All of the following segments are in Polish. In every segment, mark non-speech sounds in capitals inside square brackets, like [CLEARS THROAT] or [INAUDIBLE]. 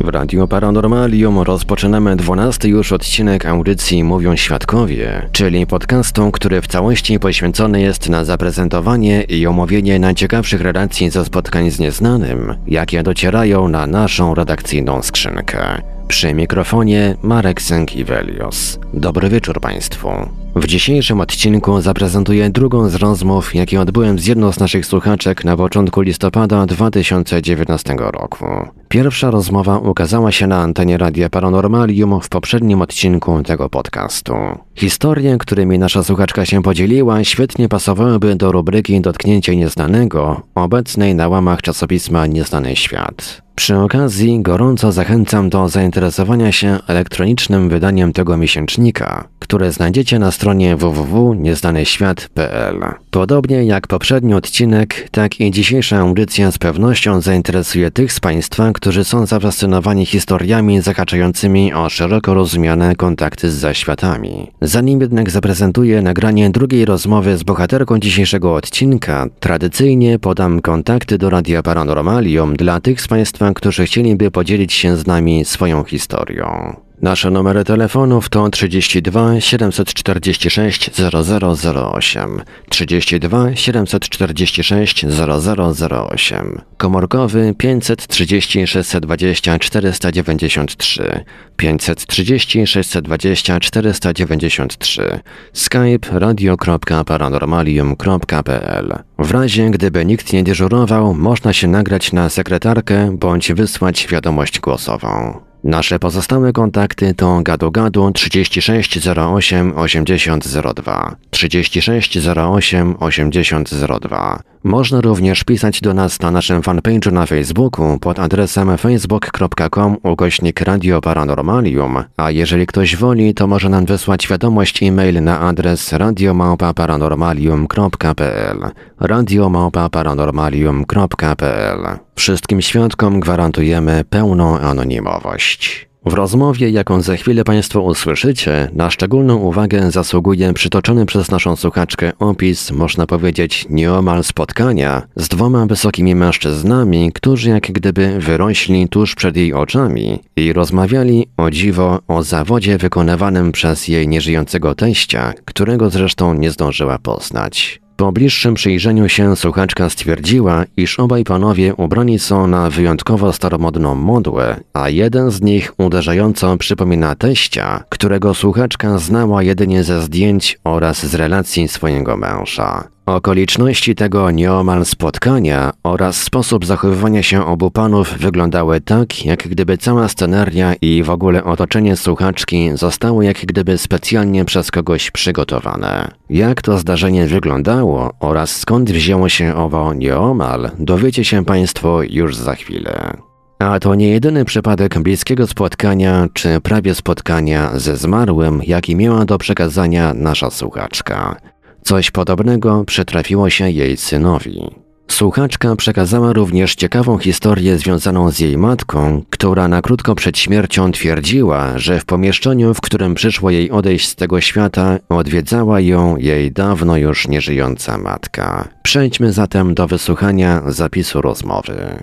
W Radiu Paranormalium rozpoczynamy 12 już odcinek audycji Mówią Świadkowie, czyli podcastu, który w całości poświęcony jest na zaprezentowanie i omówienie najciekawszych relacji ze spotkań z nieznanym, jakie docierają na naszą redakcyjną skrzynkę. Przy mikrofonie Marek Sękiewelios. Dobry wieczór Państwu. W dzisiejszym odcinku zaprezentuję drugą z rozmów, jakie odbyłem z jedną z naszych słuchaczek na początku listopada 2019 roku. Pierwsza rozmowa ukazała się na antenie Radia Paranormalium w poprzednim odcinku tego podcastu. Historie, którymi nasza słuchaczka się podzieliła, świetnie pasowałyby do rubryki Dotknięcie Nieznanego, obecnej na łamach czasopisma Nieznany Świat. Przy okazji gorąco zachęcam do zainteresowania się elektronicznym wydaniem tego miesięcznika, które znajdziecie na stronie www.nieznanyświat.pl. Podobnie jak poprzedni odcinek, tak i dzisiejsza audycja z pewnością zainteresuje tych z Państwa, którzy są zafascynowani historiami zahaczającymi o szeroko rozumiane kontakty z zaświatami. Zanim jednak zaprezentuję nagranie drugiej rozmowy z bohaterką dzisiejszego odcinka, tradycyjnie podam kontakty do Radia Paranormalium dla tych z Państwa, którzy chcieliby podzielić się z nami swoją historią. Nasze numery telefonów to 32 746 0008, 32 746 0008, komórkowy 530 620 493, 530 620 493, skype radio.paranormalium.pl. W razie gdyby nikt nie dyżurował, można się nagrać na sekretarkę bądź wysłać wiadomość głosową. Nasze pozostałe kontakty to gadu-gadu 3608 8002, 3608 8002. Można również pisać do nas na naszym fanpage'u na Facebooku pod adresem facebook.com ukośnik Radio Paranormalium, a jeżeli ktoś woli, to może nam wysłać wiadomość e-mail na adres radiomałpa-paranormalium.pl radiomałpa-paranormalium.pl Wszystkim świadkom gwarantujemy pełną anonimowość. W rozmowie, jaką za chwilę Państwo usłyszycie, na szczególną uwagę zasługuje przytoczony przez naszą słuchaczkę opis, można powiedzieć, nieomal spotkania z dwoma wysokimi mężczyznami, którzy jak gdyby wyrośli tuż przed jej oczami i rozmawiali o dziwo o zawodzie wykonywanym przez jej nieżyjącego teścia, którego zresztą nie zdążyła poznać. Po bliższym przyjrzeniu się słuchaczka stwierdziła, iż obaj panowie ubrani są na wyjątkowo staromodną modłę, a jeden z nich uderzająco przypomina teścia, którego słuchaczka znała jedynie ze zdjęć oraz z relacji swojego męża. Okoliczności tego nieomal spotkania oraz sposób zachowywania się obu panów wyglądały tak, jak gdyby cała sceneria i w ogóle otoczenie słuchaczki zostały jak gdyby specjalnie przez kogoś przygotowane. Jak to zdarzenie wyglądało oraz skąd wzięło się owo nieomal, dowiecie się Państwo już za chwilę. A to nie jedyny przypadek bliskiego spotkania czy prawie spotkania ze zmarłym, jaki miała do przekazania nasza słuchaczka. Coś podobnego przytrafiło się jej synowi. Słuchaczka przekazała również ciekawą historię związaną z jej matką, która na krótko przed śmiercią twierdziła, że w pomieszczeniu, w którym przyszło jej odejść z tego świata, odwiedzała ją jej dawno już nieżyjąca matka. Przejdźmy zatem do wysłuchania zapisu rozmowy.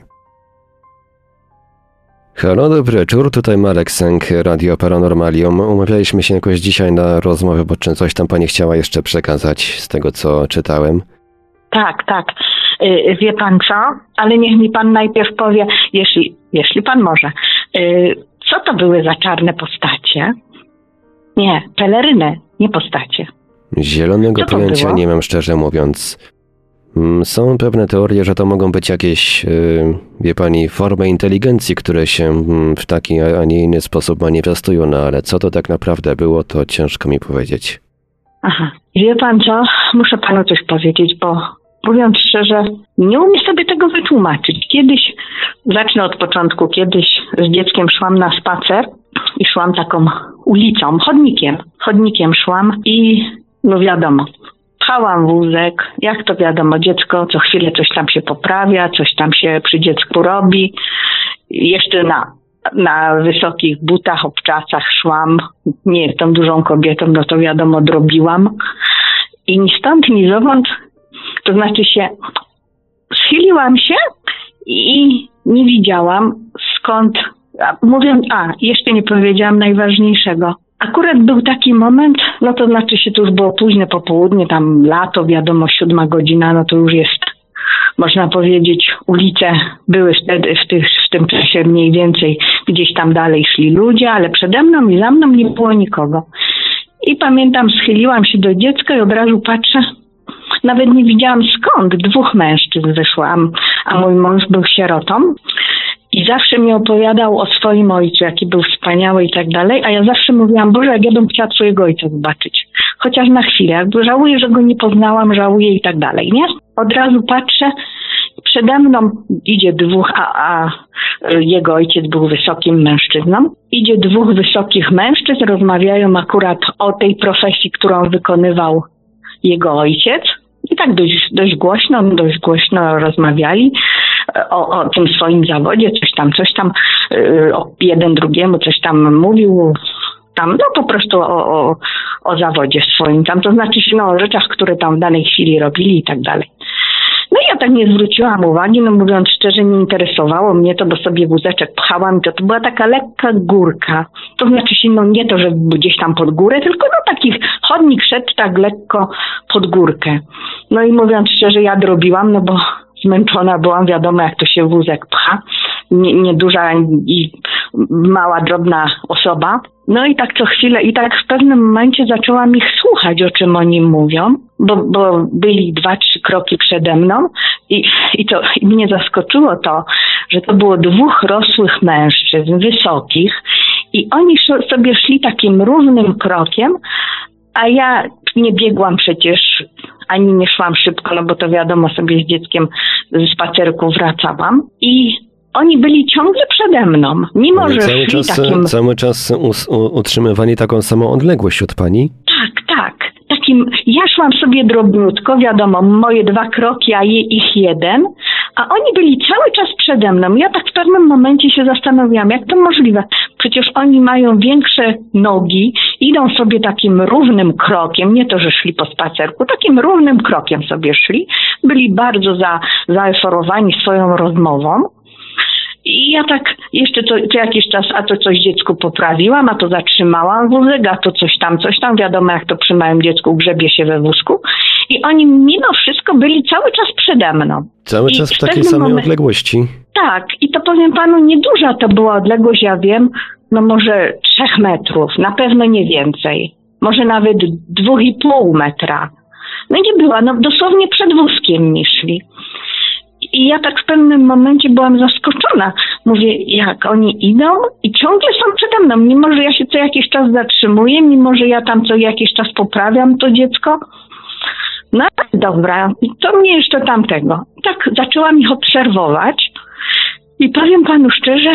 Halo, dobry wieczór, tutaj Marek Sęk, Radio Paranormalium. Umawialiśmy się jakoś dzisiaj na rozmowę, bo czy coś tam pani chciała jeszcze przekazać z tego, co czytałem? Tak, tak. Y, Wie pan co? Ale niech mi pan najpierw powie, jeśli, jeśli pan może, y, co to były za czarne postacie? Nie, peleryny, nie postacie. Zielonego pojęcia było? nie mam, szczerze mówiąc. Mm, Są pewne teorie, że to mogą być jakieś, yy, wie pani, formy inteligencji, które się mm, w taki, a nie inny sposób manifestują, no ale co to tak naprawdę było, to ciężko mi powiedzieć. Aha. Wie pan co? Muszę panu coś powiedzieć, bo mówiąc szczerze, nie umiem sobie tego wytłumaczyć. Kiedyś, zacznę od początku, kiedyś z dzieckiem szłam na spacer i szłam taką ulicą, chodnikiem. Chodnikiem szłam i no wiadomo, pchałam wózek, jak to wiadomo, dziecko co chwilę coś tam się poprawia, coś tam się przy dziecku robi. Jeszcze na, na wysokich butach, obczasach szłam. Nie jestem dużą kobietą, no to wiadomo, drobiłam. I ni stąd, ni zowąd, to znaczy się, schyliłam się i nie widziałam skąd, mówię, a, jeszcze nie powiedziałam najważniejszego. Akurat był taki moment, no to znaczy się to już było późne popołudnie, tam lato, wiadomo, siódma godzina, no to już jest, można powiedzieć, ulice były wtedy, w, tych, w tym czasie mniej więcej gdzieś tam dalej szli ludzie, ale przede mną i za mną nie było nikogo. I pamiętam, schyliłam się do dziecka i od razu patrzę, nawet nie widziałam skąd, dwóch mężczyzn wyszłam, a mój mąż był sierotą. I zawsze mi opowiadał o swoim ojcu, jaki był wspaniały i tak dalej, a ja zawsze mówiłam, Boże, jak ja bym chciała twojego ojca zobaczyć. Chociaż na chwilę, jakby żałuję, że go nie poznałam, żałuję i tak dalej, nie? Od razu patrzę, przede mną idzie dwóch, a, a jego ojciec był wysokim mężczyzną. Idzie dwóch wysokich mężczyzn, rozmawiają akurat o tej profesji, którą wykonywał jego ojciec. I tak dość, dość głośno, dość głośno rozmawiali e, o, o tym swoim zawodzie, coś tam, coś tam, o jeden drugiemu coś tam mówił, tam, no po prostu o, o, o zawodzie swoim, tam, to znaczy no, o rzeczach, które tam w danej chwili robili i tak dalej. No ja tak nie zwróciłam uwagi, no mówiąc szczerze, nie interesowało mnie to, bo sobie wózeczek pchałam, to, to była taka lekka górka. To znaczy się, no nie to, że gdzieś tam pod górę, tylko no taki chodnik szedł tak lekko pod górkę. No i mówiąc szczerze, ja drobiłam, no bo zmęczona byłam, wiadomo jak to się wózek pcha. Nie- Nieduża i mała, drobna osoba. No i tak co chwilę, i tak w pewnym momencie zaczęłam ich słuchać, o czym oni mówią, bo, bo byli dwa, trzy kroki przede mną. I, i to i mnie zaskoczyło to, że to było dwóch rosłych mężczyzn, wysokich. I oni sobie szli takim równym krokiem, a ja nie biegłam przecież, ani nie szłam szybko, no bo to wiadomo, sobie z dzieckiem z spacerku wracałam. I oni byli ciągle przede mną, mimo że cały szli czas, takim... cały czas utrzymywali taką samą odległość od pani? Tak, tak. Takim, ja szłam sobie drobniutko, wiadomo, moje dwa kroki, a je, ich jeden, a oni byli cały czas przede mną. Ja tak w pewnym momencie się zastanawiałam, jak to możliwe. Przecież oni mają większe nogi, idą sobie takim równym krokiem, nie to, że szli po spacerku, takim równym krokiem sobie szli. Byli bardzo za, zaeforowani swoją rozmową. I ja tak jeszcze co, co jakiś czas, a to coś dziecku poprawiłam, a to zatrzymałam wózek, a to coś tam, coś tam. Wiadomo, jak to przy małym dziecku grzebie się we wózku. I oni mimo wszystko byli cały czas przede mną. Cały I czas w w takiej samej odległości. Tak, i to powiem panu, nieduża to była odległość, ja wiem, no może trzech metrów, na pewno nie więcej. Może nawet dwóch i pół metra. No nie była, no dosłownie przed wózkiem mi szli. I ja tak w pewnym momencie byłam zaskoczona. Mówię, jak oni idą i ciągle są przede mną, mimo że ja się co jakiś czas zatrzymuję, mimo że ja tam co jakiś czas poprawiam to dziecko. No dobra, to mnie jeszcze tamtego. Tak zaczęłam ich obserwować i powiem panu szczerze,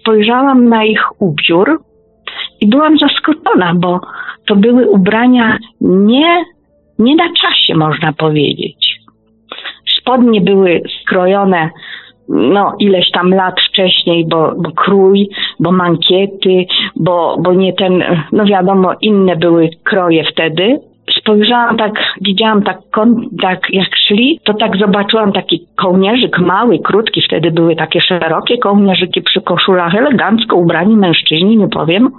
spojrzałam na ich ubiór i byłam zaskoczona, bo to były ubrania nie, nie na czasie, można powiedzieć. Spodnie były skrojone no ileś tam lat wcześniej, bo, bo krój, bo mankiety, bo, bo nie ten, no wiadomo, inne były kroje wtedy. Spojrzałam tak, widziałam tak, tak jak szli, to tak zobaczyłam taki kołnierzyk mały, krótki, wtedy były takie szerokie kołnierzyki przy koszulach, elegancko ubrani mężczyźni, nie powiem.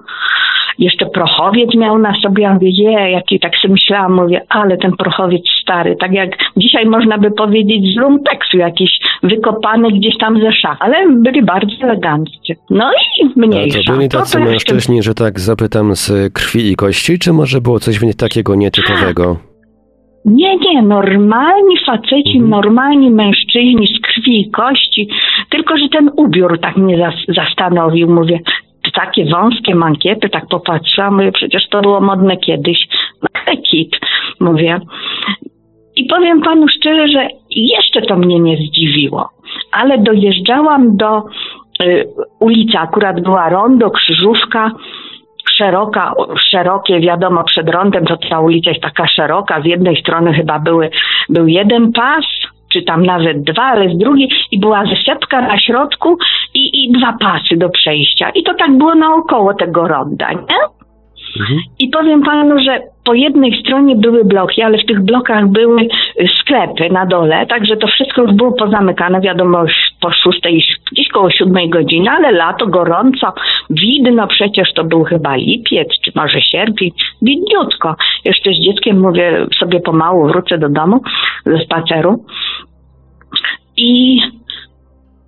Jeszcze prochowiec miał na sobie, ja mówię, je, jaki tak sobie myślałam, mówię, ale ten prochowiec stary, tak jak dzisiaj można by powiedzieć z lumpeksu, jakiś wykopany gdzieś tam ze szach, ale byli bardzo eleganccy. No i A mniejsza. to byli tacy to jeszcze- mężczyźni, że tak zapytam, z krwi i kości, czy może było coś w nich takiego nietypowego? Nie, nie, normalni faceci, Mhm. normalni mężczyźni z krwi i kości, tylko że ten ubiór tak mnie zas- zastanowił, mówię, takie wąskie mankiety, tak popatrzyłam, mówię, przecież to było modne kiedyś, no kit, mówię. I powiem panu szczerze, że jeszcze to mnie nie zdziwiło, ale dojeżdżałam do y, ulicy, akurat była rondo, krzyżówka, szeroka, szerokie, wiadomo, przed rondem to ta ulica jest taka szeroka, z jednej strony chyba były, był jeden pas, czy tam nawet dwa, ale z drugiej i była wysepka na środku i, i dwa pasy do przejścia. I to tak było naokoło tego ronda, nie? I powiem panu, że po jednej stronie były bloki, ale w tych blokach były y, sklepy na dole, także to wszystko już było pozamykane, wiadomo, po szóstej, gdzieś koło siódmej godziny, ale lato, gorąco, widno, przecież to był chyba lipiec, czy może sierpień, widniutko. Jeszcze z dzieckiem mówię, sobie pomału wrócę do domu ze spaceru i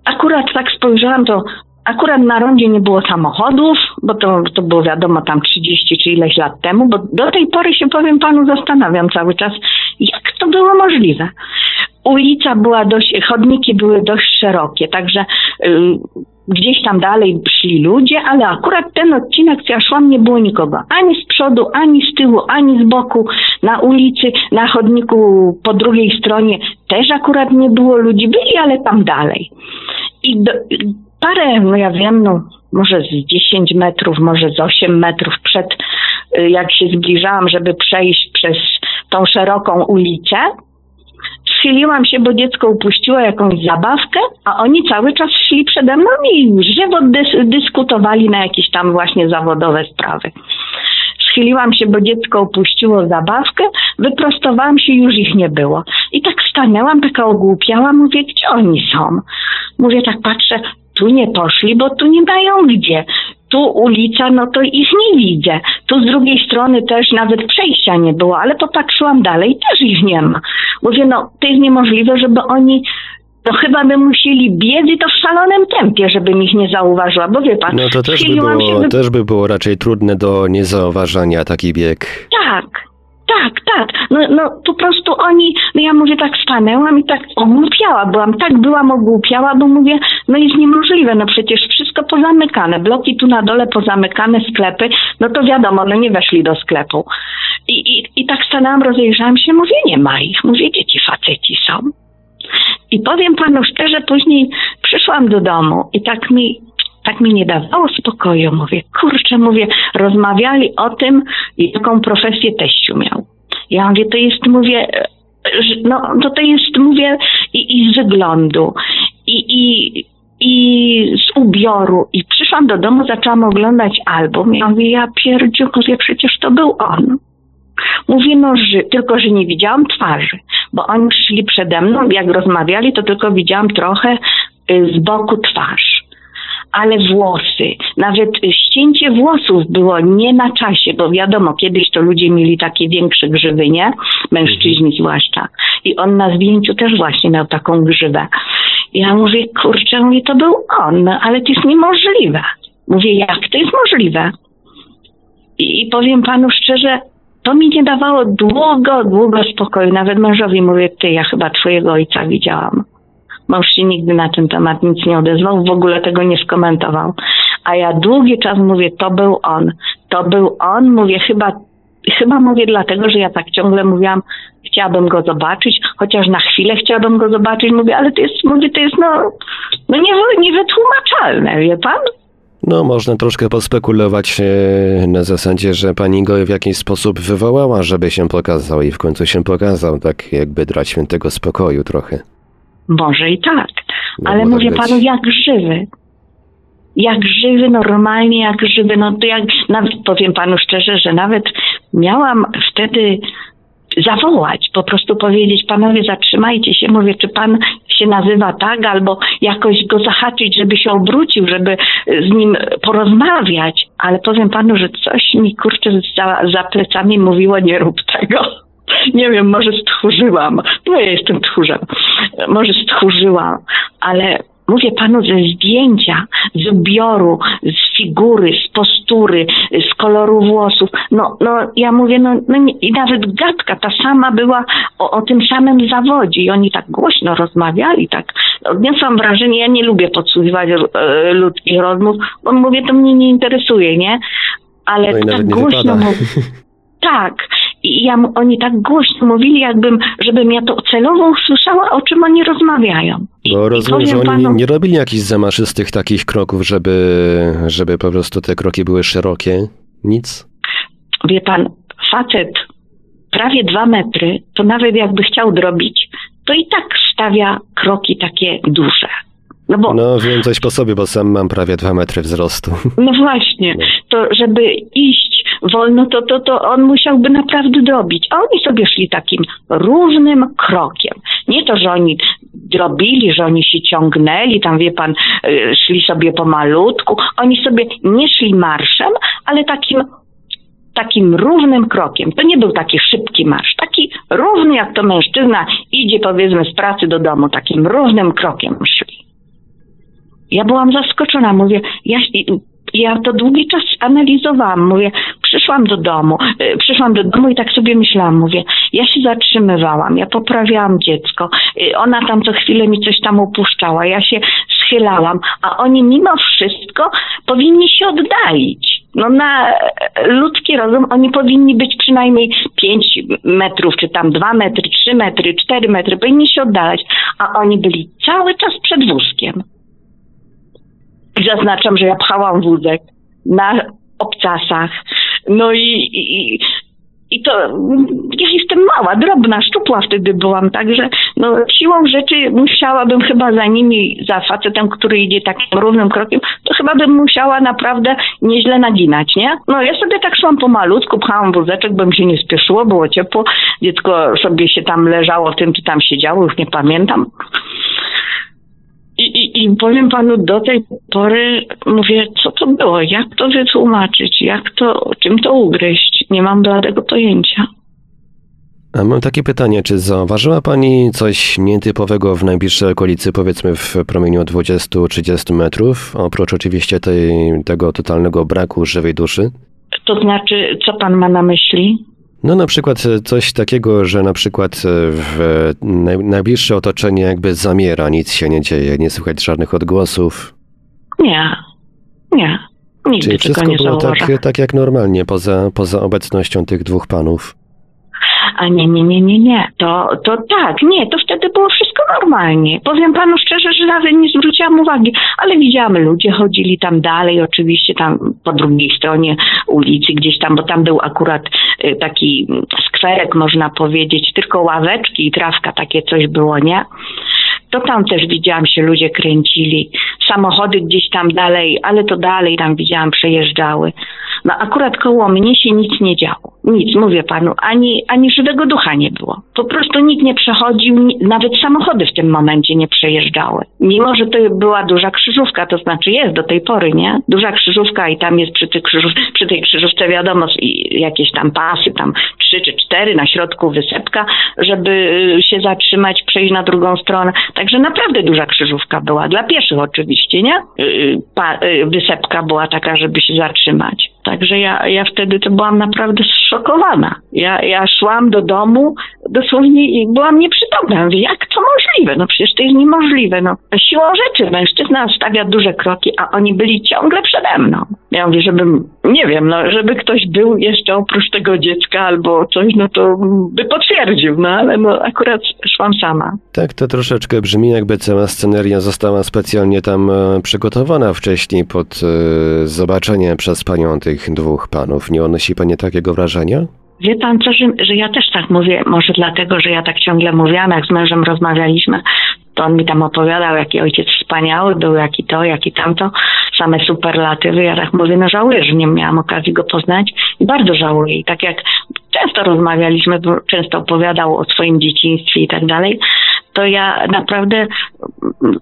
akurat tak spojrzałam, to akurat na rondzie nie było samochodów, bo to, to było wiadomo tam 30 czy ileś lat temu, bo do tej pory się powiem panu zastanawiam cały czas, jak to było możliwe. Ulica była dość, chodniki były dość szerokie, także y, gdzieś tam dalej szli ludzie, ale akurat ten odcinek, co ja szłam, nie było nikogo. Ani z przodu, ani z tyłu, ani z boku. Na ulicy, na chodniku po drugiej stronie też akurat nie było ludzi. Byli, ale tam dalej. I do, parę, no ja wiem, no może z 10 metrów, może z 8 metrów przed, y, jak się zbliżałam, żeby przejść przez tą szeroką ulicę, schyliłam się, bo dziecko upuściło jakąś zabawkę, a oni cały czas szli przede mną i żywo dys- dyskutowali na jakieś tam właśnie zawodowe sprawy. Schyliłam się, bo dziecko upuściło zabawkę, wyprostowałam się, już ich nie było. I tak stanęłam, taka ogłupiała, mówię, gdzie oni są? Mówię, tak patrzę, tu nie poszli, bo tu nie mają gdzie. Tu ulica, no to ich nie widzę. Tu z drugiej strony też nawet przejścia nie było, ale popatrzyłam dalej, też ich nie ma. Mówię, no to jest niemożliwe, żeby oni, no chyba by musieli biec i to w szalonym tempie, żebym ich nie zauważyła, bo wie pan, No to też by, było, wy- też by było raczej trudne do niezauważania taki bieg. Tak, tak, tak. No, no po prostu oni, no ja mówię, tak stanęłam i tak ogłupiała byłam, tak byłam ogłupiała, bo mówię, no jest niemożliwe, no przecież wszystko pozamykane, bloki tu na dole pozamykane, sklepy, no to wiadomo, no nie weszli do sklepu. I, i, i tak stanęłam, rozejrzałam się, mówię, nie ma ich, mówię, gdzie ci faceci są? I powiem panu szczerze, później przyszłam do domu i tak mi, tak mi nie dawało spokoju. Mówię, kurczę, mówię, rozmawiali o tym, jaką profesję teściu miał. Ja mówię, to jest, mówię, no to to jest, mówię, i, i z wyglądu, i, i, i z ubioru. I przyszłam do domu, zaczęłam oglądać album. Ja mówię, ja pierdziu, mówię, przecież to był on. Mówię, no, że, tylko że nie widziałam twarzy, bo oni szli przede mną, jak rozmawiali, to tylko widziałam trochę y, z boku twarz. Ale włosy, nawet ścięcie włosów było nie na czasie, bo wiadomo, kiedyś to ludzie mieli takie większe grzywy, nie? Mężczyźni zwłaszcza. I on na zdjęciu też właśnie miał taką grzywę. Ja mówię, kurczę, mówię, to był on, no, ale to jest niemożliwe. Mówię, jak to jest możliwe? I, I powiem panu szczerze, to mi nie dawało długo, długo spokoju. Nawet mężowi mówię, ty, ja chyba twojego ojca widziałam. Mąż się nigdy na ten temat nic nie odezwał, w ogóle tego nie skomentował. A ja długi czas mówię, to był on. To był on, mówię, chyba, chyba mówię dlatego, że ja tak ciągle mówiłam, chciałabym go zobaczyć, chociaż na chwilę chciałabym go zobaczyć, mówię, ale to jest, mówię, to jest no, no nie, niewytłumaczalne, wie pan? No, można troszkę pospekulować e, na zasadzie, że pani go w jakiś sposób wywołała, żeby się pokazał i w końcu się pokazał, tak jakby dla świętego spokoju trochę. Może i tak. No, Ale może mówię być. panu, jak żywy. Jak żywy, normalnie jak żywy. No to jak, nawet powiem panu szczerze, że nawet miałam wtedy zawołać, po prostu powiedzieć, panowie zatrzymajcie się, mówię, czy pan się nazywa tak, albo jakoś go zahaczyć, żeby się obrócił, żeby z nim porozmawiać, ale powiem panu, że coś mi kurczę za, za plecami mówiło, nie rób tego. Nie wiem, może stchórzyłam. No ja jestem tchórzem. Może stchórzyłam, ale mówię panu ze zdjęcia, z ubioru, z figury, z postury, z koloru włosów. No, no ja mówię, no, no nie, i nawet gadka ta sama była o, o tym samym zawodzie i oni tak głośno rozmawiali, tak odniosłam wrażenie, ja nie lubię podsłuchiwać e, ludzkich rozmów, bo mówię, to mnie nie interesuje, nie? Ale No tak głośno [LAUGHS] tak. I ja, oni tak głośno mówili, jakbym, żebym ja to celowo usłyszała, o czym oni rozmawiają. I, Bo rozumiem, że oni panu- nie robili jakichś zamaszystych takich kroków, żeby, żeby po prostu te kroki były szerokie. Nic? Wie pan, facet prawie dwa metry, to nawet jakby chciał drobić, to i tak stawia kroki takie duże. No bo, no, No wiem coś po sobie, bo sam mam prawie dwa metry wzrostu. [LAUGHS] właśnie, to żeby iść wolno, to, to, to on musiałby naprawdę drobić. A oni sobie szli takim równym krokiem. Nie to, że oni drobili, że oni się ciągnęli, tam wie pan, y, szli sobie pomalutku. Oni sobie nie szli marszem, ale takim takim równym krokiem. To nie był taki szybki marsz, taki równy, jak to mężczyzna idzie powiedzmy z pracy do domu, takim równym krokiem szli. Ja byłam zaskoczona, mówię, ja, ja to długi czas analizowałam, mówię, przyszłam do domu, y, przyszłam do domu i tak sobie myślałam, mówię, ja się zatrzymywałam, ja poprawiałam dziecko, y, ona tam co chwilę mi coś tam upuszczała, ja się schylałam, a oni mimo wszystko powinni się oddalić. No na e, ludzki rozum oni powinni być przynajmniej 5 metrów, czy tam 2 metry, 3 metry, 4 metry, powinni się oddalać, a oni byli cały czas przed wózkiem. Zaznaczam, że ja pchałam wózek na obcasach. No i, i, i to ja jestem mała, drobna, szczupła wtedy byłam, także no, siłą rzeczy musiałabym chyba za nimi, za facetem, który idzie takim równym krokiem, to chyba bym musiała naprawdę nieźle naginać, nie? No ja sobie tak szłam pomalutku, pchałam wózeczek, bo mi się nie spieszyło, było ciepło, dziecko sobie się tam leżało w tym, czy tam siedziało, już nie pamiętam. I, i, I powiem panu, do tej pory mówię, co to było, jak to wytłumaczyć, jak to, czym to ugryźć. Nie mam bladego pojęcia. A mam takie pytanie, czy zauważyła Pani coś nietypowego w najbliższej okolicy, powiedzmy w promieniu 20-30 metrów, oprócz oczywiście tej, tego totalnego braku żywej duszy? To znaczy, co pan ma na myśli? No na przykład e, coś takiego, że na przykład e, w naj, najbliższe otoczenie jakby zamiera, nic się nie dzieje, nie słychać żadnych odgłosów. Nie, nie. Nigdy Czyli wszystko nie było tak, tak jak normalnie, poza, poza obecnością tych dwóch panów. A nie, nie, nie, nie, nie. To, to tak, nie, to wtedy było wszystko normalnie. Powiem panu szczerze, że nawet nie zwróciłam uwagi, ale widziałam, ludzie chodzili tam dalej, oczywiście tam po drugiej stronie ulicy, gdzieś tam, bo tam był akurat y, taki mm, skwerek, można powiedzieć, tylko ławeczki i trawka, takie coś było, nie? To tam też widziałam się ludzie kręcili. Samochody gdzieś tam dalej, ale to dalej tam widziałam przejeżdżały. No akurat koło mnie się nic nie działo. Nic, mówię panu, ani, ani żywego ducha nie było. Po prostu nikt nie przechodził, nawet samochody w tym momencie nie przejeżdżały. Mimo, że to była duża krzyżówka, to znaczy jest do tej pory, nie? Duża krzyżówka i tam jest przy, tej krzyżów, przy tej krzyżówce wiadomo jakieś tam pasy, tam trzy czy cztery, na środku wysepka, żeby y, się zatrzymać, przejść na drugą stronę. Także naprawdę duża krzyżówka była, dla pieszych oczywiście, nie? Y, Pa, y, wysepka była taka, żeby się zatrzymać. Także ja, ja wtedy to byłam naprawdę zszokowana. Ja, ja szłam do domu dosłownie i byłam nieprzytomna. Mówię, jak to możliwe? No przecież to jest niemożliwe. No, siłą rzeczy mężczyzna stawia duże kroki, a oni byli ciągle przede mną. Ja mówię, żebym, nie wiem, no, żeby ktoś był jeszcze oprócz tego dziecka albo coś, no to by potwierdził, no ale no akurat szłam sama. Tak, to troszeczkę brzmi, jakby cała sceneria została specjalnie tam e, przygotowana wcześniej pod e, zobaczenie przez panią tych dwóch panów. Nie odnosi pani takiego wrażenia? Wie pan co, że, że ja też tak mówię, może dlatego, że ja tak ciągle mówiłam, jak z mężem rozmawialiśmy, to on mi tam opowiadał, jaki ojciec wspaniały był, jaki to, jaki tamto, same superlatywy. Ja tak mówię, no żałuję, że nie miałam okazji go poznać i bardzo żałuję. I tak jak często rozmawialiśmy, często opowiadał o swoim dzieciństwie i tak dalej, to ja naprawdę,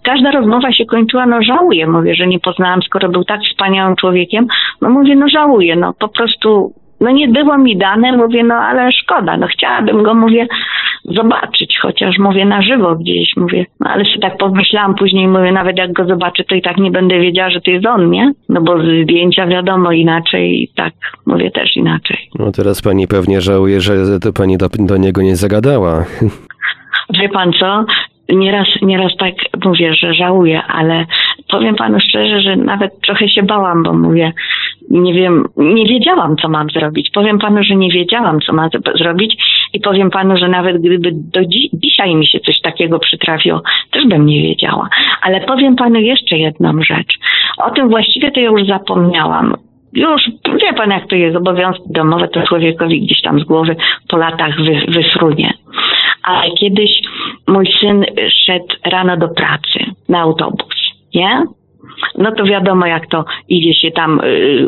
każda rozmowa się kończyła, no żałuję, mówię, że nie poznałam, skoro był tak wspaniałym człowiekiem, no mówię, no żałuję, no po prostu, no nie było mi dane, mówię, no ale szkoda, no chciałabym go, mówię, zobaczyć, chociaż mówię na żywo gdzieś, mówię, no ale sobie tak pomyślałam później, mówię, nawet jak go zobaczę, to i tak nie będę wiedziała, że to jest on, nie? No bo zdjęcia wiadomo inaczej i tak, mówię też inaczej. No teraz pani pewnie żałuje, że to pani do, do niego nie zagadała. [LAUGHS] Wie pan co? Nieraz, nieraz tak mówię, że żałuję, ale powiem panu szczerze, że nawet trochę się bałam, bo mówię, nie wiem, nie wiedziałam, co mam zrobić. Powiem panu, że nie wiedziałam, co mam zrobić i powiem panu, że nawet gdyby do dzi- dzisiaj mi się coś takiego przytrafiło, też bym nie wiedziała. Ale powiem panu jeszcze jedną rzecz. O tym właściwie to ja już zapomniałam. Już wie pan, jak to jest, obowiązki domowe to człowiekowi gdzieś tam z głowy po latach wy. Ale kiedyś mój syn szedł rano do pracy na autobus, nie? No to wiadomo, jak to idzie się tam y,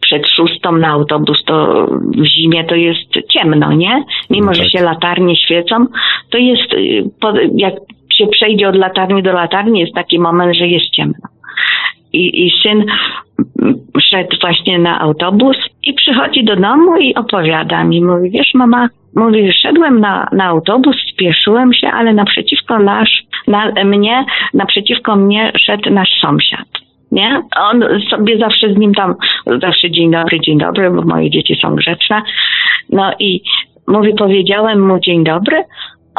przed szóstą na autobus, to w zimie to jest ciemno, nie? Mimo, No że tak. się latarnie świecą, to jest, y, jak się przejdzie od latarni do latarni, jest taki moment, że jest ciemno. I, i syn szedł właśnie na autobus i przychodzi do domu i opowiada mi, mówi, wiesz mama, mówi, szedłem na, na autobus, spieszyłem się, ale naprzeciwko nasz, na, mnie, naprzeciwko mnie szedł nasz sąsiad. Nie? On sobie zawsze z nim tam, zawsze dzień dobry, dzień dobry, bo moje dzieci są grzeczne. No i mówi, powiedziałem mu dzień dobry,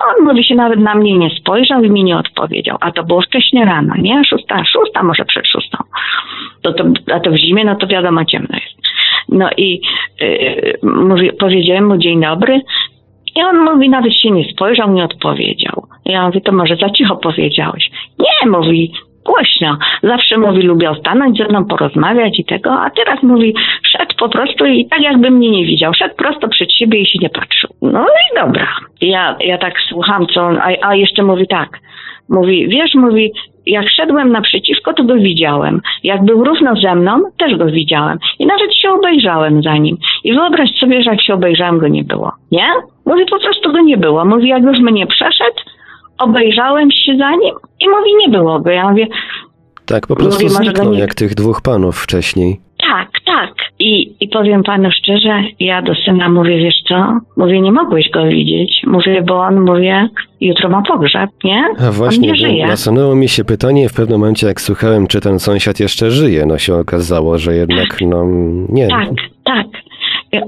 on mówi się nawet na mnie nie spojrzał i mi nie odpowiedział. A to było wcześnie rano, nie? Szósta, szósta, może przed szóstą. To, to, a to w zimie, no to wiadomo, ciemno jest. No i yy, powiedziałem mu dzień dobry i on mówi, nawet się nie spojrzał, nie odpowiedział. Ja mówię, to może za cicho powiedziałeś. Nie, mówi, głośno. Zawsze mówi, lubiał stanąć ze mną, porozmawiać i tego, a teraz mówi, szedł po prostu i tak jakby mnie nie widział. Szedł prosto przed siebie i się nie patrzył. No i dobra. Ja, ja tak słucham, co on, a, a jeszcze mówi tak. Mówi, wiesz, mówi, jak szedłem naprzeciwko, to go widziałem. Jak był równo ze mną, też go widziałem. I nawet się obejrzałem za nim. I wyobraź sobie, że jak się obejrzałem, go nie było. Nie? Mówi, po prostu go nie było. Mówi, jak już mnie przeszedł, obejrzałem się za nim i mówi, nie było go. Ja mówię, Tak po prostu Mówi, może go zniknął, jak tych dwóch panów wcześniej. Tak, tak. I, I powiem panu szczerze, ja do syna mówię, wiesz co? Mówię, nie mogłeś go widzieć. Mówię, bo on, mówię, jutro ma pogrzeb, nie? A on właśnie, nie żyje. nasunęło mi się pytanie w pewnym momencie, jak słuchałem, czy ten sąsiad jeszcze żyje. No się okazało, że jednak, no nie. Tak, tak.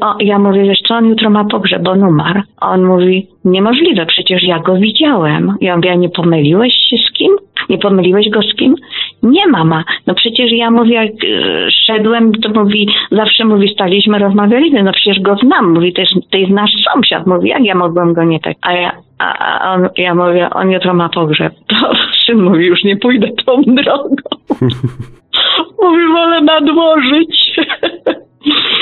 O, ja mówię, wiesz co, on jutro ma pogrzeb, on umarł. A on mówi, niemożliwe, przecież ja go widziałem. Ja mówię, a nie pomyliłeś się z kim? Nie pomyliłeś go z kim? Nie, mama. No przecież ja mówię, jak e, szedłem, to mówi, zawsze mówi, staliśmy, rozmawialiśmy, no przecież go znam. Mówi, to jest, to jest nasz sąsiad. Mówi, jak ja mogłem go nie tak? A ja, a, a on, ja mówię, on jutro ma pogrzeb. [LAUGHS] To syn mówi, już nie pójdę tą drogą. [LAUGHS] mówi, wolę nadłożyć. [LAUGHS]